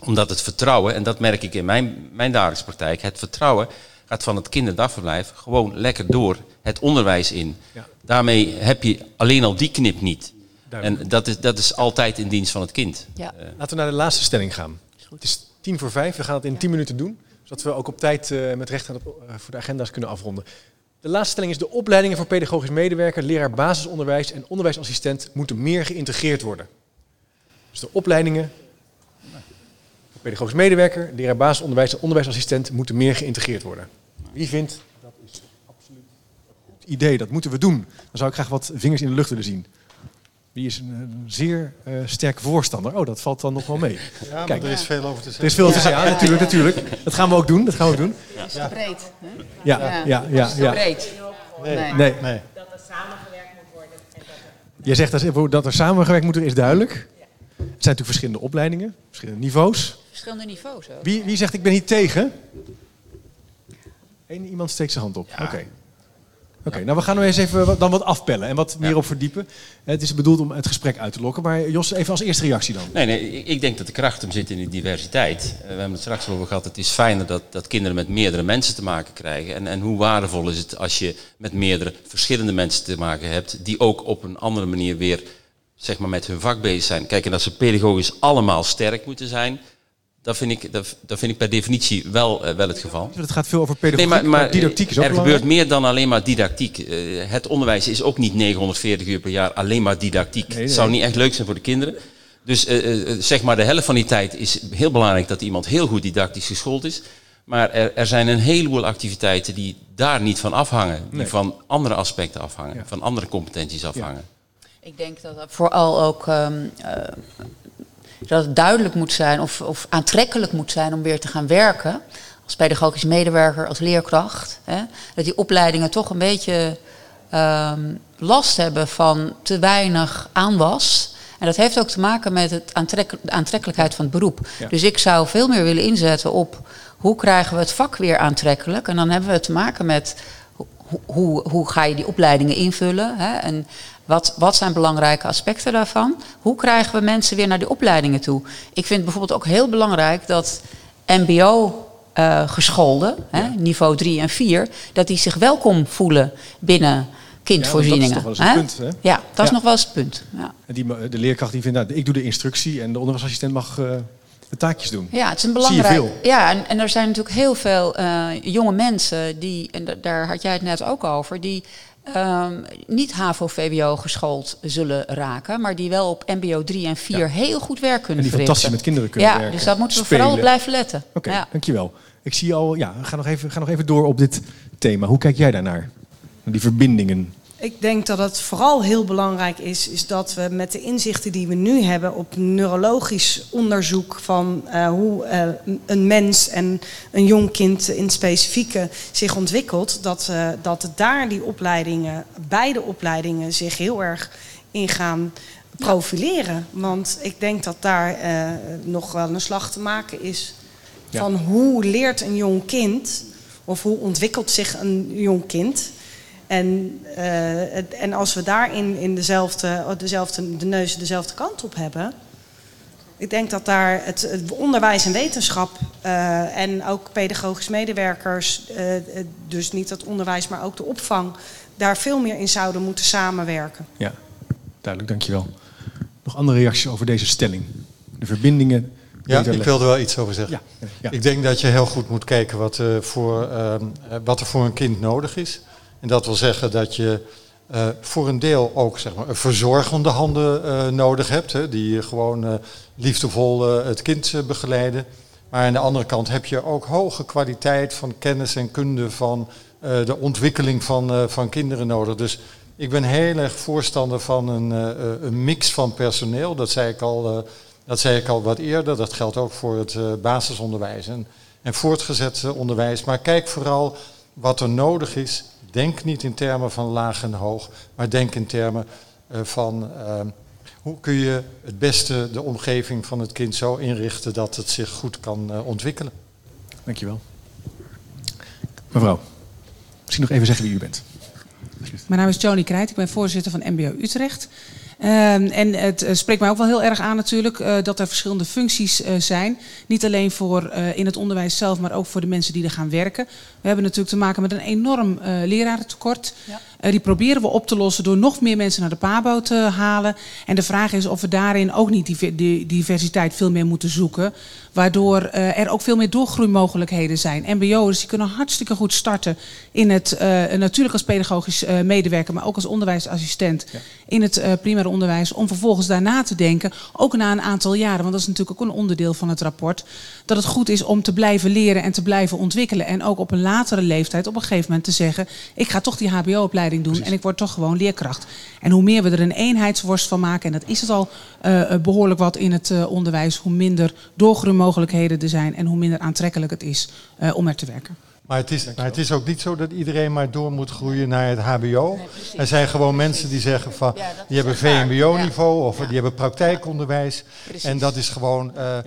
Omdat het vertrouwen, en dat merk ik in mijn, mijn dagelijkse praktijk, het vertrouwen gaat van het kinderdagverblijf gewoon lekker door het onderwijs in. Ja. Daarmee heb je alleen al die knip niet. Duidelijk. En dat is, dat is altijd in dienst van het kind. Ja. Uh, Laten we naar de laatste stelling gaan. Het is tien voor vijf. We gaan het in tien minuten doen. Zodat we ook op tijd uh, met recht aan de, uh, voor de agenda's kunnen afronden. De laatste stelling is de opleidingen voor pedagogisch medewerker, leraar basisonderwijs en onderwijsassistent moeten meer geïntegreerd worden. Dus de opleidingen pedagogisch medewerker, leraar basisonderwijs en onderwijsassistent moeten meer geïntegreerd worden. Wie vindt dat is absoluut een goed idee, dat moeten we doen. Dan zou ik graag wat vingers in de lucht willen zien. Wie is een, zeer uh, sterke voorstander? Oh, dat valt dan nog wel mee. Ja, Kijk, er is veel over te zeggen. Er is veel over te zeggen, ja, natuurlijk, natuurlijk. Dat gaan we ook doen, dat gaan we ook doen. Ja. Is breed, hè? Ja, ja, ja. ja, ja. breed. Nee. nee. nee. nee. Dat er samengewerkt moet worden. En dat er... Je zegt dat, dat er samengewerkt moet worden, is duidelijk. Er zijn natuurlijk verschillende opleidingen, verschillende niveaus. Verschillende niveaus ook. Wie, wie zegt ik ben hier tegen? Eén iemand steekt zijn hand op. Oké. Okay. Oké, okay, ja. nou we gaan nu eens even dan wat afpellen en wat meer ja. op verdiepen. Het is bedoeld om het gesprek uit te lokken. Maar Jos, even als eerste reactie dan. Nee, nee ik denk dat de kracht hem zit in de diversiteit. We hebben het straks al over gehad. Het is fijner dat, dat kinderen met meerdere mensen te maken krijgen. En, en hoe waardevol is het als je met meerdere verschillende mensen te maken hebt. Die ook op een andere manier weer zeg maar, met hun vak bezig zijn. Kijk, en dat ze pedagogisch allemaal sterk moeten zijn dat vind, ik, dat, dat vind ik per definitie wel, uh, wel het geval. Het gaat veel over pedagogiek, nee, maar, maar, didactiek is ook Er belangrijk. gebeurt meer dan alleen maar didactiek. Uh, het onderwijs is ook niet 940 uur per jaar alleen maar didactiek. Nee, nee. Het zou niet echt leuk zijn voor de kinderen. Dus uh, zeg maar de helft van die tijd is heel belangrijk dat iemand heel goed didactisch geschoold is. Maar er, er zijn een heleboel activiteiten die daar niet van afhangen. Die van andere aspecten afhangen, ja. van andere competenties afhangen. Ja. Ik denk dat dat vooral ook um, dat het duidelijk moet zijn of, of aantrekkelijk moet zijn om weer te gaan werken. Als pedagogisch medewerker, als leerkracht. Hè, dat die opleidingen toch een beetje um, last hebben van te weinig aanwas. En dat heeft ook te maken met het aantrek de aantrekkelijkheid van het beroep. Ja. Dus ik zou veel meer willen inzetten op hoe krijgen we het vak weer aantrekkelijk? En dan hebben we te maken met hoe, hoe, hoe ga je die opleidingen invullen? Hè? En wat, wat zijn belangrijke aspecten daarvan? Hoe krijgen we mensen weer naar die opleidingen toe? Ik vind bijvoorbeeld ook heel belangrijk dat MBO uh, gescholden, hè, niveau 3 en 4, dat die zich welkom voelen binnen kindvoorzieningen. Ja, dat is toch wel eens een punt, hè? Ja, dat is nog wel eens het punt. Ja. En die, de leerkracht die vindt, nou, ik doe de instructie en de onderwijsassistent mag uh, de taakjes doen. Ja, het is een belangrijk. Ja, en, en er zijn natuurlijk heel veel uh, jonge mensen die, en daar had jij het net ook over, die Um, niet HAVO-VWO geschoold zullen raken, maar die wel op MBO 3 en 4 ja. heel goed werk kunnen en die verrichten. fantastisch met kinderen kunnen ja, werken. Dus dat moeten we spelen. vooral blijven letten. Oké, okay, ja. dankjewel. Ik zie al, ja, ga nog, even, ga nog even door op dit thema. Hoe kijk jij daarnaar? Die verbindingen. Ik denk dat het vooral heel belangrijk is, is dat we met de inzichten die we nu hebben op neurologisch onderzoek van uh, hoe uh, een mens en een jong kind in het specifieke zich ontwikkelt, dat, uh, dat daar die opleidingen, beide opleidingen, zich heel erg in gaan profileren. Want ik denk dat daar nog wel een slag te maken is van hoe leert een jong kind of hoe ontwikkelt zich een jong kind. En, uh, en als we daarin in dezelfde, dezelfde, de neus dezelfde kant op hebben. Ik denk dat daar het, het onderwijs en wetenschap uh, en ook pedagogisch medewerkers, uh, dus niet het onderwijs, maar ook de opvang, daar veel meer in zouden moeten samenwerken. Ja, duidelijk, dankjewel. Nog andere reacties over deze stelling? De verbindingen. Ja, ik wilde wel iets over zeggen. Ja, ja. Ik denk dat je heel goed moet kijken wat, uh, voor, uh, wat er voor een kind nodig is. En dat wil zeggen dat je uh, voor een deel ook zeg maar, verzorgende handen uh, nodig hebt, hè, die gewoon uh, liefdevol het kind begeleiden. Maar aan de andere kant heb je ook hoge kwaliteit van kennis en kunde van de ontwikkeling van, van kinderen nodig. Dus ik ben heel erg voorstander van een, een mix van personeel. Dat zei ik al, dat zei ik al wat eerder. Dat geldt ook voor het basisonderwijs en, en voortgezet onderwijs. Maar kijk vooral wat er nodig is Denk niet in termen van laag en hoog, maar denk in termen uh, van uh, hoe kun je het beste de omgeving van het kind zo inrichten dat het zich goed kan uh, ontwikkelen. Dankjewel. Mevrouw, misschien nog even zeggen wie u bent. Mijn naam is Joni Krijt, ik ben voorzitter van MBO Utrecht. Um, en het uh, spreekt mij ook wel heel erg aan natuurlijk uh, dat er verschillende functies uh, zijn. Niet alleen voor in het onderwijs zelf, maar ook voor de mensen die er gaan werken. We hebben natuurlijk te maken met een enorm lerarentekort. Ja. die proberen we op te lossen door nog meer mensen naar de PABO te halen. En de vraag is of we daarin ook niet die, die diversiteit veel meer moeten zoeken. Waardoor er ook veel meer doorgroeimogelijkheden zijn. MBO'ers die kunnen hartstikke goed starten in het, natuurlijk als pedagogisch medewerker, maar ook als onderwijsassistent ja. in het primaire onderwijs. Om vervolgens daarna te denken, ook na een aantal jaren, want dat is natuurlijk ook een onderdeel van het rapport. Dat het goed is om te blijven leren en te blijven ontwikkelen. En ook op een latere leeftijd op een gegeven moment te zeggen, ik ga toch die HBO-opleiding doen Precies. en ik word toch gewoon leerkracht. En hoe meer we er een eenheidsworst van maken, en dat is het al uh, behoorlijk wat in het uh, onderwijs, hoe minder doorgroeimogelijkheden er zijn en hoe minder aantrekkelijk het is uh, om er te werken. Maar het, is, maar het is ook niet zo dat iedereen maar door moet groeien naar het HBO. Nee, er zijn gewoon mensen die zeggen van, ja, die hebben VMBO-niveau of ja. die hebben praktijkonderwijs. En dat is gewoon, uh.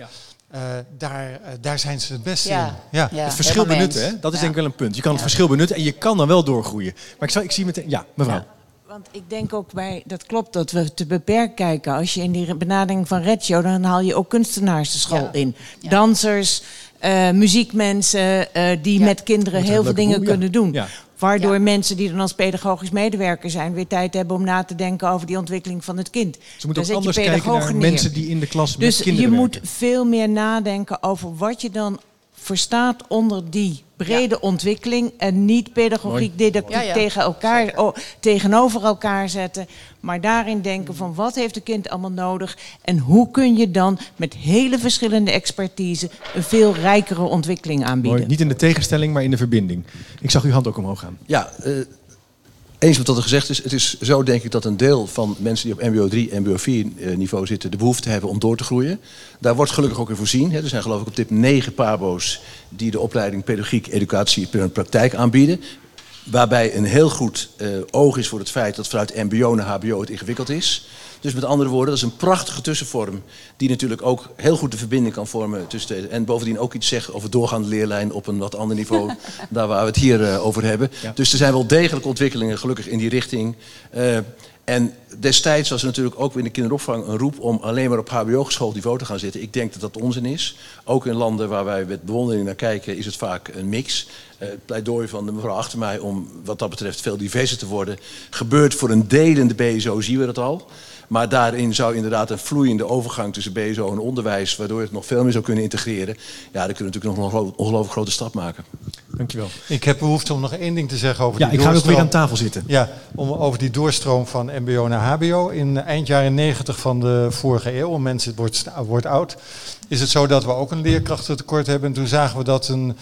Uh, daar, uh, daar zijn ze het beste in. Ja. het verschil benutten, hè? dat is denk ik wel een punt. Je kan het verschil benutten en je kan dan wel doorgroeien. Maar ik, zal, ik zie meteen, ja, mevrouw. Want ik denk ook bij, dat klopt, dat we te beperkt kijken. Als je in die benadering van Reggio, dan haal je ook kunstenaars de school in. Dansers, uh, muziekmensen uh, die ja. met kinderen heel veel dingen boel, kunnen ja. doen. Ja. Waardoor mensen die dan als pedagogisch medewerker zijn... weer tijd hebben om na te denken over die ontwikkeling van het kind. Ze moeten ook anders kijken naar neer. mensen die in de klas dus met kinderen Dus je werken. moet veel meer nadenken over wat je dan verstaat onder die brede ja. ontwikkeling en niet pedagogiek, didactiek ja, ja. tegen elkaar, oh, tegenover elkaar zetten, maar daarin denken van wat heeft een kind allemaal nodig en hoe kun je dan met hele verschillende expertise een veel rijkere ontwikkeling aanbieden. Mooi. Niet in de tegenstelling, maar in de verbinding. Ik zag uw hand ook omhoog gaan. Ja, uh, eens wat er gezegd is, het is zo denk ik dat een deel van mensen die op MBO 3 en MBO 4 niveau zitten de behoefte hebben om door te groeien. Daar wordt gelukkig ook in voorzien. Er zijn geloof ik op dit negen PABO's die de opleiding pedagogiek, educatie en praktijk aanbieden. Waarbij een heel goed uh, oog is voor het feit dat vanuit MBO naar HBO het ingewikkeld is. Dus met andere woorden, dat is een prachtige tussenvorm. Die natuurlijk ook heel goed de verbinding kan vormen tussen de, En bovendien ook iets zeggen over doorgaande leerlijn op een wat ander niveau. daar waar we het hier uh, over hebben. Ja. Dus er zijn wel degelijk ontwikkelingen gelukkig in die richting. Uh, en destijds was er natuurlijk ook in de kinderopvang een roep om alleen maar op HBO-geschoold niveau te gaan zitten. Ik denk dat dat onzin is. Ook in landen waar wij met bewondering naar kijken, is het vaak een mix. Uh, het pleidooi van de mevrouw achter mij om wat dat betreft veel diverser te worden. Gebeurt voor een deel in de BSO, zien we dat al. Maar daarin zou inderdaad een vloeiende overgang tussen BSO en onderwijs, waardoor je het nog veel meer zou kunnen integreren. Ja, dan kunnen we natuurlijk nog een ongelooflijk grote stap maken. Dankjewel. Ik heb behoefte om nog één ding te zeggen over ja, die ik ga ook weer aan tafel zitten. Ja, om, over die doorstroom van mbo naar hbo. In eind jaren 90 van de vorige eeuw, mensen, het wordt, wordt oud, is het zo dat we ook een leerkrachtentekort hebben. En toen zagen we dat een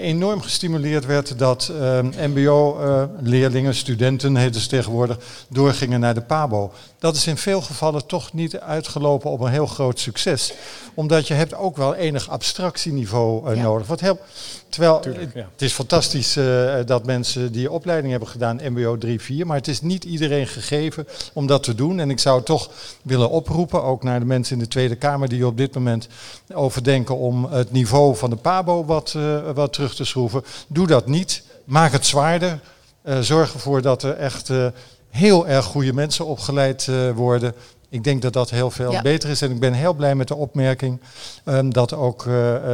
enorm gestimuleerd werd dat uh, mbo-leerlingen, uh, studenten heet het tegenwoordig, doorgingen naar de PABO. Dat is in veel gevallen toch niet uitgelopen op een heel groot succes. Omdat je hebt ook wel enig abstractieniveau uh, ja. nodig. Wat heel, terwijl Tuurlijk, ja. het is fantastisch uh, dat mensen die opleiding hebben gedaan, mbo 3-4, maar het is niet iedereen gegeven om dat te doen. En ik zou toch willen oproepen, ook naar de mensen in de Tweede Kamer die op dit moment overdenken om het niveau van de PABO wat, wat terug te schroeven. Doe dat niet. Maak het zwaarder. Uh, zorg ervoor dat er echt uh, heel erg goede mensen opgeleid uh, worden. Ik denk dat dat heel veel ja. beter is. En ik ben heel blij met de opmerking um, dat ook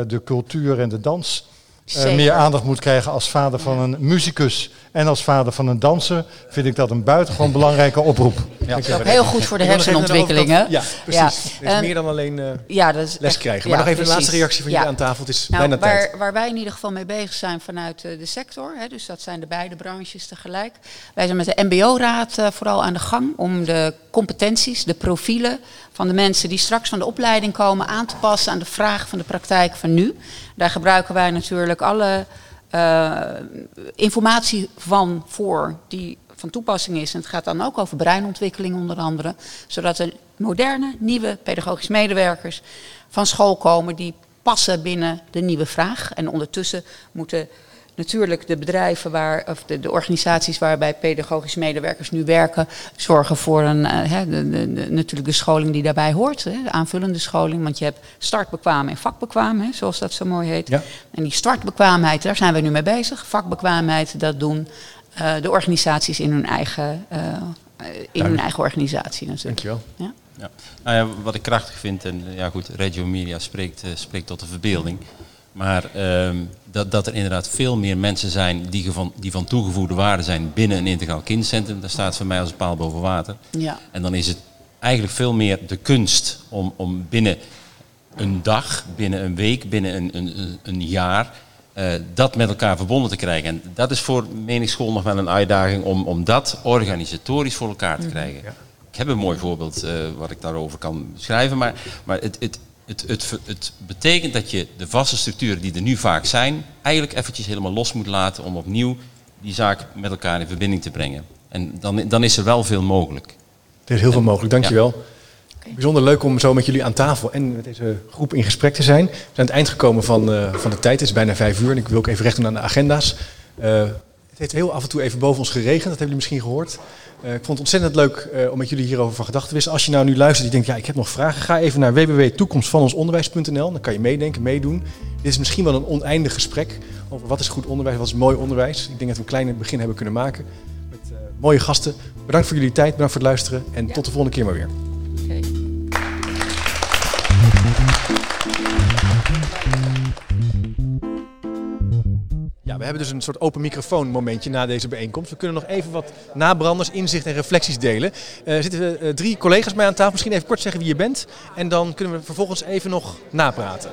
de cultuur en de dans uh, meer aandacht moet krijgen als vader van een muzikus en als vader van een danser, vind ik dat een buitengewoon belangrijke oproep. Ja. Dat is ook heel goed voor de hersenontwikkelingen. Ja, precies. Ja. is meer dan alleen uh, ja, dat is les krijgen. Maar nog even een laatste reactie van jullie aan tafel. Het is nou, bijna waar, tijd. Waar wij in ieder geval mee bezig zijn vanuit de sector, hè, dus dat zijn de beide branches tegelijk. Wij zijn met de MBO-raad uh, vooral aan de gang om de competenties, de profielen van de mensen die straks van de opleiding komen aan te passen aan de vraag van de praktijk van nu. Daar gebruiken wij natuurlijk alle uh, informatie van voor die van toepassing is. En het gaat dan ook over breinontwikkeling onder andere. Zodat er moderne, nieuwe pedagogische medewerkers van school komen die passen binnen de nieuwe vraag. En ondertussen moeten natuurlijk de bedrijven waar, of de, de, organisaties waarbij pedagogische medewerkers nu werken, zorgen voor een, uh, de, de, de, natuurlijk de scholing die daarbij hoort, hè, de aanvullende scholing. Want je hebt startbekwaam en vakbekwaam, hè, zoals dat zo mooi heet. Ja. En die startbekwaamheid, daar zijn we nu mee bezig. Vakbekwaamheid, dat doen uh, de organisaties in hun eigen, uh, in hun eigen organisatie natuurlijk. Dankjewel. Ja? Ja. Nou ja, wat ik krachtig vind, en ja goed, Regio Media spreekt, spreekt tot de verbeelding. Maar um, dat, dat er inderdaad veel meer mensen zijn die van, die van toegevoegde waarde zijn binnen een integraal kindcentrum. Daar staat voor mij als een paal boven water. Ja. En dan is het eigenlijk veel meer de kunst om, om binnen een dag, binnen een week, binnen een, een, een jaar, uh, dat met elkaar verbonden te krijgen. En dat is voor menig school nog wel een uitdaging om, om dat organisatorisch voor elkaar te krijgen. Ja. Ik heb een mooi voorbeeld uh, wat ik daarover kan beschrijven, maar, maar het, het, het, het, het, betekent dat je de vaste structuren die er nu vaak zijn, eigenlijk eventjes helemaal los moet laten om opnieuw die zaak met elkaar in verbinding te brengen. En dan, dan is er wel veel mogelijk. Er is heel veel mogelijk, dankjewel. Ja. Okay. Bijzonder leuk om zo met jullie aan tafel en met deze groep in gesprek te zijn. We zijn aan het eind gekomen van, uh, van de tijd, het is bijna vijf uur en ik wil ook even recht doen aan de agenda's. Uh, het heeft heel af en toe even boven ons geregend, dat hebben jullie misschien gehoord. Uh, ik vond het ontzettend leuk uh, om met jullie hierover van gedachten te wisselen. Als je nou nu luistert en denkt, ja, ik heb nog vragen, ga even naar www.toekomstvanonsonderwijs.nl. Dan kan je meedenken, meedoen. Dit is misschien wel een oneindig gesprek over wat is goed onderwijs, wat is mooi onderwijs. Ik denk dat we een klein begin hebben kunnen maken met uh, mooie gasten. Bedankt voor jullie tijd, bedankt voor het luisteren en ja. tot de volgende keer maar weer. We hebben dus een soort open microfoon momentje na deze bijeenkomst. We kunnen nog even wat nabranders, inzicht en reflecties delen. Er uh, zitten uh, drie collega's bij aan tafel. Misschien even kort zeggen wie je bent. En dan kunnen we vervolgens even nog napraten.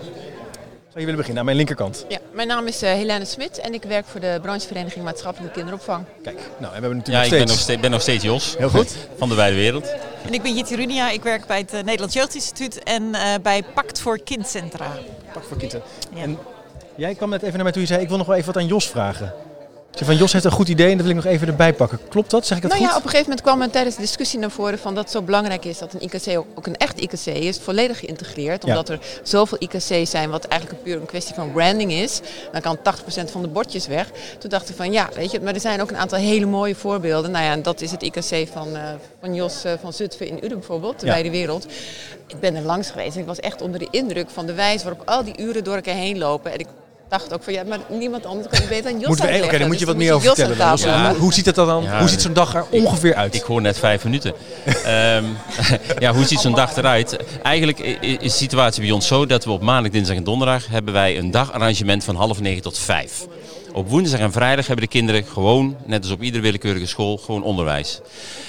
Zou je willen beginnen? Aan mijn linkerkant. Ja, mijn naam is uh, Helene Smit en ik werk voor de branchevereniging Maatschappelijke Kinderopvang. Kijk, nou, en we hebben natuurlijk ja, nog ik ben nog, steeds, ben nog steeds Jos. Heel goed. Van de Wijde Wereld. En ik ben Jitti Runia. Ik werk bij het uh, Nederlands Jeugdinstituut en uh, bij Pact voor Kindcentra. Pact voor Kindcentra. Ja. En Jij kwam net even naar mij toe en zei, ik wil nog wel even wat aan Jos vragen. Van Jos heeft een goed idee en dat wil ik nog even erbij pakken. Klopt dat? Zeg ik dat nou goed? ja, op een gegeven moment kwam er tijdens de discussie naar voren van dat het zo belangrijk is dat een IKC ook, een echt IKC is, volledig geïntegreerd. Ja. Omdat er zoveel IKC's zijn, wat eigenlijk puur een kwestie van branding is. Dan kan 80% van de bordjes weg. Toen dachten we van ja, weet je, maar er zijn ook een aantal hele mooie voorbeelden. Nou ja, en dat is het IKC van, eh, van Jos eh, van Zutphen in Uden bijvoorbeeld, de Ja. Wijde Wereld. Ik ben er langs geweest en ik was echt onder de indruk van de wijze waarop al die uren door elkaar heen lopen. En ik dacht ook van ja, maar niemand anders kan het beter dan Jos Moeten we, Oké, daar moet je Dus wat dan meer over vertellen. dan. Hoe, hoe ziet het er dan? Ja, hoe ziet zo'n dag er ongeveer uit? Ik hoor net vijf minuten. Ehm, ja, hoe ziet zo'n dag eruit? Eigenlijk is de situatie bij ons zo dat we op maandag, dinsdag en donderdag hebben wij een dagarrangement van half negen tot vijf. Op woensdag en vrijdag hebben de kinderen gewoon, net als op iedere willekeurige school, gewoon onderwijs.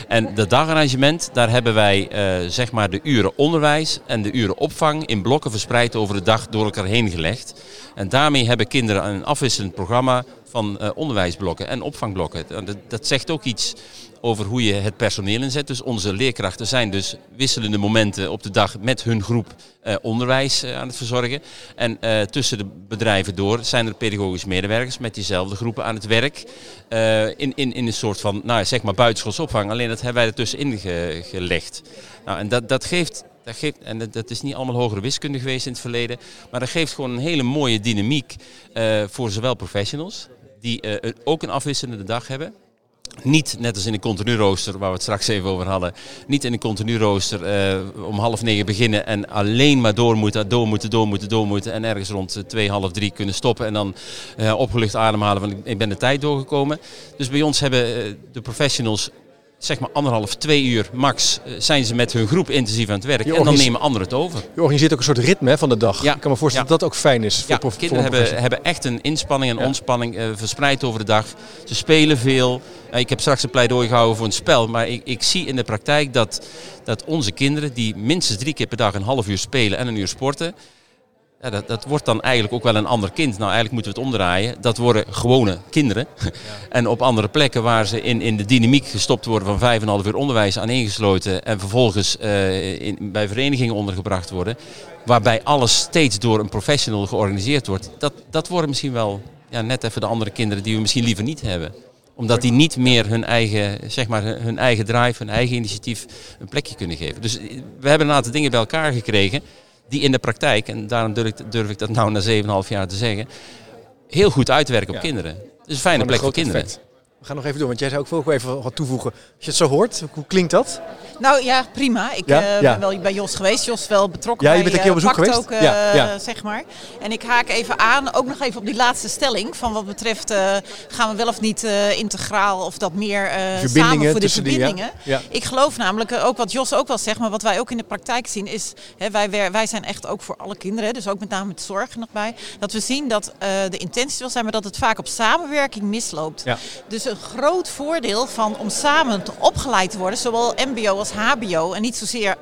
En dat dagarrangement, daar hebben wij eh, zeg maar de uren onderwijs en de uren opvang in blokken verspreid over de dag door elkaar heen gelegd. En daarmee hebben kinderen een afwisselend programma van eh, onderwijsblokken en opvangblokken. Dat, zegt ook iets over hoe je het personeel inzet. Dus onze leerkrachten zijn dus wisselende momenten op de dag met hun groep eh, onderwijs eh, aan het verzorgen. En tussen de bedrijven door zijn er pedagogische medewerkers met diezelfde groepen aan het werk. in, in, in een soort van, nou zeg maar buitenschoolse opvang. Alleen dat hebben wij er tussenin ge- gelegd. Nou, en dat, dat geeft... Dat geeft, en dat, is niet allemaal hogere wiskunde geweest in het verleden, maar dat geeft gewoon een hele mooie dynamiek eh, voor zowel professionals, die eh, ook een afwisselende dag hebben, niet net als in een continu rooster, waar we het straks even over hadden. Niet in een continu rooster eh, om half negen beginnen en alleen maar door moeten, door moeten, door moeten, door moeten. En ergens rond twee, half drie kunnen stoppen en dan opgelucht ademhalen van ik- ben de tijd doorgekomen. Dus bij ons hebben de professionals zeg maar anderhalf, twee uur max eh, zijn ze met hun groep intensief aan het werk. En dan nemen anderen het over. Je organiseert ook een soort ritme hè, van de dag. Ik kan me voorstellen dat dat ook fijn is. Voor Ja, prof- kinderen voor hebben, hebben echt een inspanning en ontspanning eh, verspreid over de dag. Ze spelen veel. Eh, ik heb straks een pleidooi gehouden voor een spel. Maar ik, ik zie in de praktijk dat, dat onze kinderen die minstens drie keer per dag een half uur spelen en een uur sporten. Ja, dat, dat wordt dan eigenlijk ook wel een ander kind. Nou, eigenlijk moeten we het omdraaien. Dat worden gewone kinderen. En op andere plekken waar ze in, in de dynamiek gestopt worden van vijf en een half uur onderwijs aaneengesloten. En vervolgens eh, in, bij verenigingen ondergebracht worden. Waarbij alles steeds door een professional georganiseerd wordt. Dat, dat worden misschien wel ja, net even de andere kinderen die we misschien liever niet hebben omdat die niet meer hun eigen, zeg maar, hun eigen drive, hun eigen initiatief een plekje kunnen geven. Dus we hebben een aantal dingen bij elkaar gekregen die in de praktijk, en daarom durf ik, durf ik dat nou na 7,5 jaar te zeggen, heel goed uitwerken op Ja. kinderen. Het is een fijne plek voor kinderen. effect. We gaan nog even door, want jij zei ook veel even wat toevoegen. Als je het zo hoort, hoe klinkt dat? Nou ja, prima. Ik Ja, eh, ja. ben wel bij Jos geweest. Jos is wel betrokken Ja, je bij bent een keer op eh, bezoek geweest? ook, Ja, eh, ja. zeg maar. En ik haak even aan, ook nog even op die laatste stelling. Van wat betreft, gaan we wel of niet integraal of dat meer samen voor de die, verbindingen. Ik geloof namelijk, ook wat Jos ook wel zegt, maar wat wij ook in de praktijk zien is, hè, wij, wij zijn echt ook voor alle kinderen, dus ook met name met zorg nog bij, dat we zien dat de intentie wil zijn, maar dat het vaak op samenwerking misloopt. Ja. Dus een groot voordeel van om samen opgeleid te worden, zowel MBO als HBO, en niet zozeer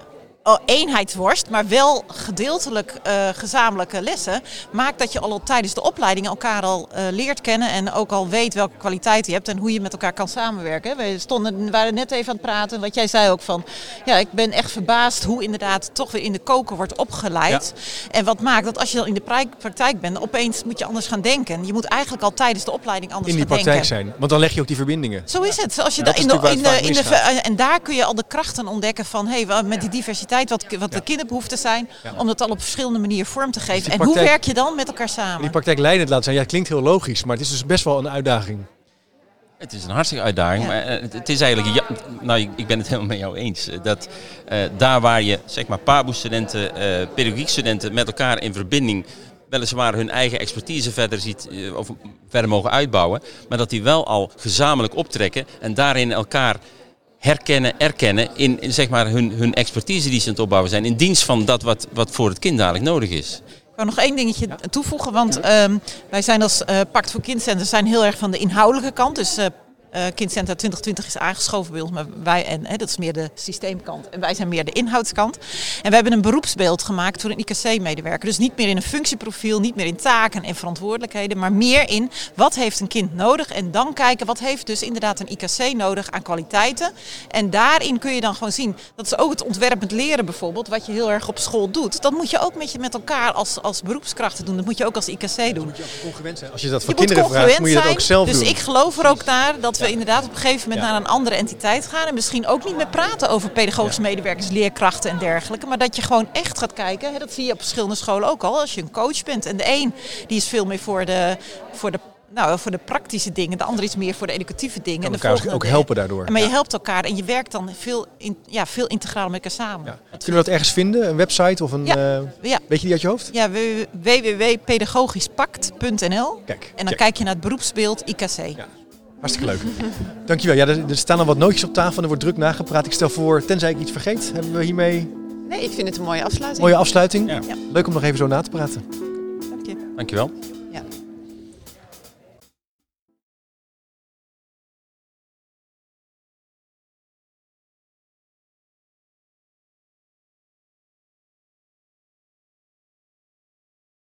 eenheidsworst, maar wel gedeeltelijk eh, gezamenlijke lessen, maakt dat je al tijdens de opleiding elkaar al eh, leert kennen en ook al weet welke kwaliteit je hebt en hoe je met elkaar kan samenwerken. We stonden, waren net even aan het praten, wat jij zei ook van, ja, ik ben echt verbaasd hoe inderdaad toch weer in de koker wordt opgeleid. En wat maakt dat als je dan in de pra- praktijk bent, opeens moet je anders gaan denken. Je moet eigenlijk al tijdens de opleiding anders In die gaan praktijk denken. zijn. Want dan leg je ook die verbindingen. Zo is het. Als je in de, in de, in de, en daar kun je al de krachten ontdekken van hey, wa- met die diversiteit, wat, wat de kinderbehoeften zijn, om dat al op verschillende manieren vorm te geven. die en hoe werk je dan met elkaar samen? Die praktijk leidend laten zijn, ja, klinkt heel logisch, maar het is dus best wel een uitdaging. Het is een hartstikke uitdaging, maar eh, het, het is eigenlijk, ja, nou ik ik ben het helemaal met jou eens, eh, dat eh, daar waar je zeg maar PABO-studenten, eh pedagogiekstudenten met elkaar in verbinding weliswaar hun eigen expertise verder ziet of verder mogen uitbouwen, maar dat die wel al gezamenlijk optrekken en daarin elkaar herkennen, erkennen in, in, zeg maar hun, hun expertise die ze aan het opbouwen zijn, in dienst van dat wat, wat voor het kind dadelijk nodig is. Ik wil nog één dingetje toevoegen, want ehm, wij zijn als eh Pact voor Kindcenters zijn heel erg van de inhoudelijke kant. Dus eh, uh, Kindcenter 2020 is aangeschoven bij ons, maar wij, en hè, dat is meer de systeemkant, en wij zijn meer de inhoudskant. En we hebben een beroepsbeeld gemaakt voor een IKC-medewerker. Dus niet meer in een functieprofiel, niet meer in taken en verantwoordelijkheden, maar meer in wat heeft een kind nodig en dan kijken wat heeft dus inderdaad een IKC nodig aan kwaliteiten. En daarin kun je dan gewoon zien, dat is ook het ontwerpend leren bijvoorbeeld, wat je heel erg op school doet. Dat moet je ook met, je, met elkaar als, als beroepskrachten doen, dat moet je ook als IKC doen. Als je dat voor kinderen vraagt, moet je dat ook zelf dus doen. Dus ik geloof er ook naar dat we inderdaad op een gegeven moment naar een andere entiteit gaan. En misschien ook niet meer praten over pedagogische medewerkers, leerkrachten en dergelijke. Maar dat je gewoon echt gaat kijken. Hè, dat zie je op verschillende scholen ook al. Als je een coach bent. En de een die is veel meer voor de, voor de nou, voor de praktische dingen, de ander is meer voor de educatieve dingen. Kan en de elkaar ook helpen daardoor. Maar je helpt elkaar en je werkt dan veel, in, ja, veel integraal met elkaar samen. Kunnen we dat ergens vinden? Een website of een... Ja. eh. Weet je die uit je hoofd? Ja, www.pedagogischpact.nl. Kijk, en dan check. kijk je naar het beroepsbeeld IKC. Hartstikke leuk. Dankjewel. Ja, er, er staan al wat nootjes op tafel en er wordt druk nagepraat. Ik stel voor, tenzij ik iets vergeet, hebben we hiermee Nee, ik vind het een mooie afsluiting. mooie afsluiting. Leuk om nog even zo na te praten. Dankjewel.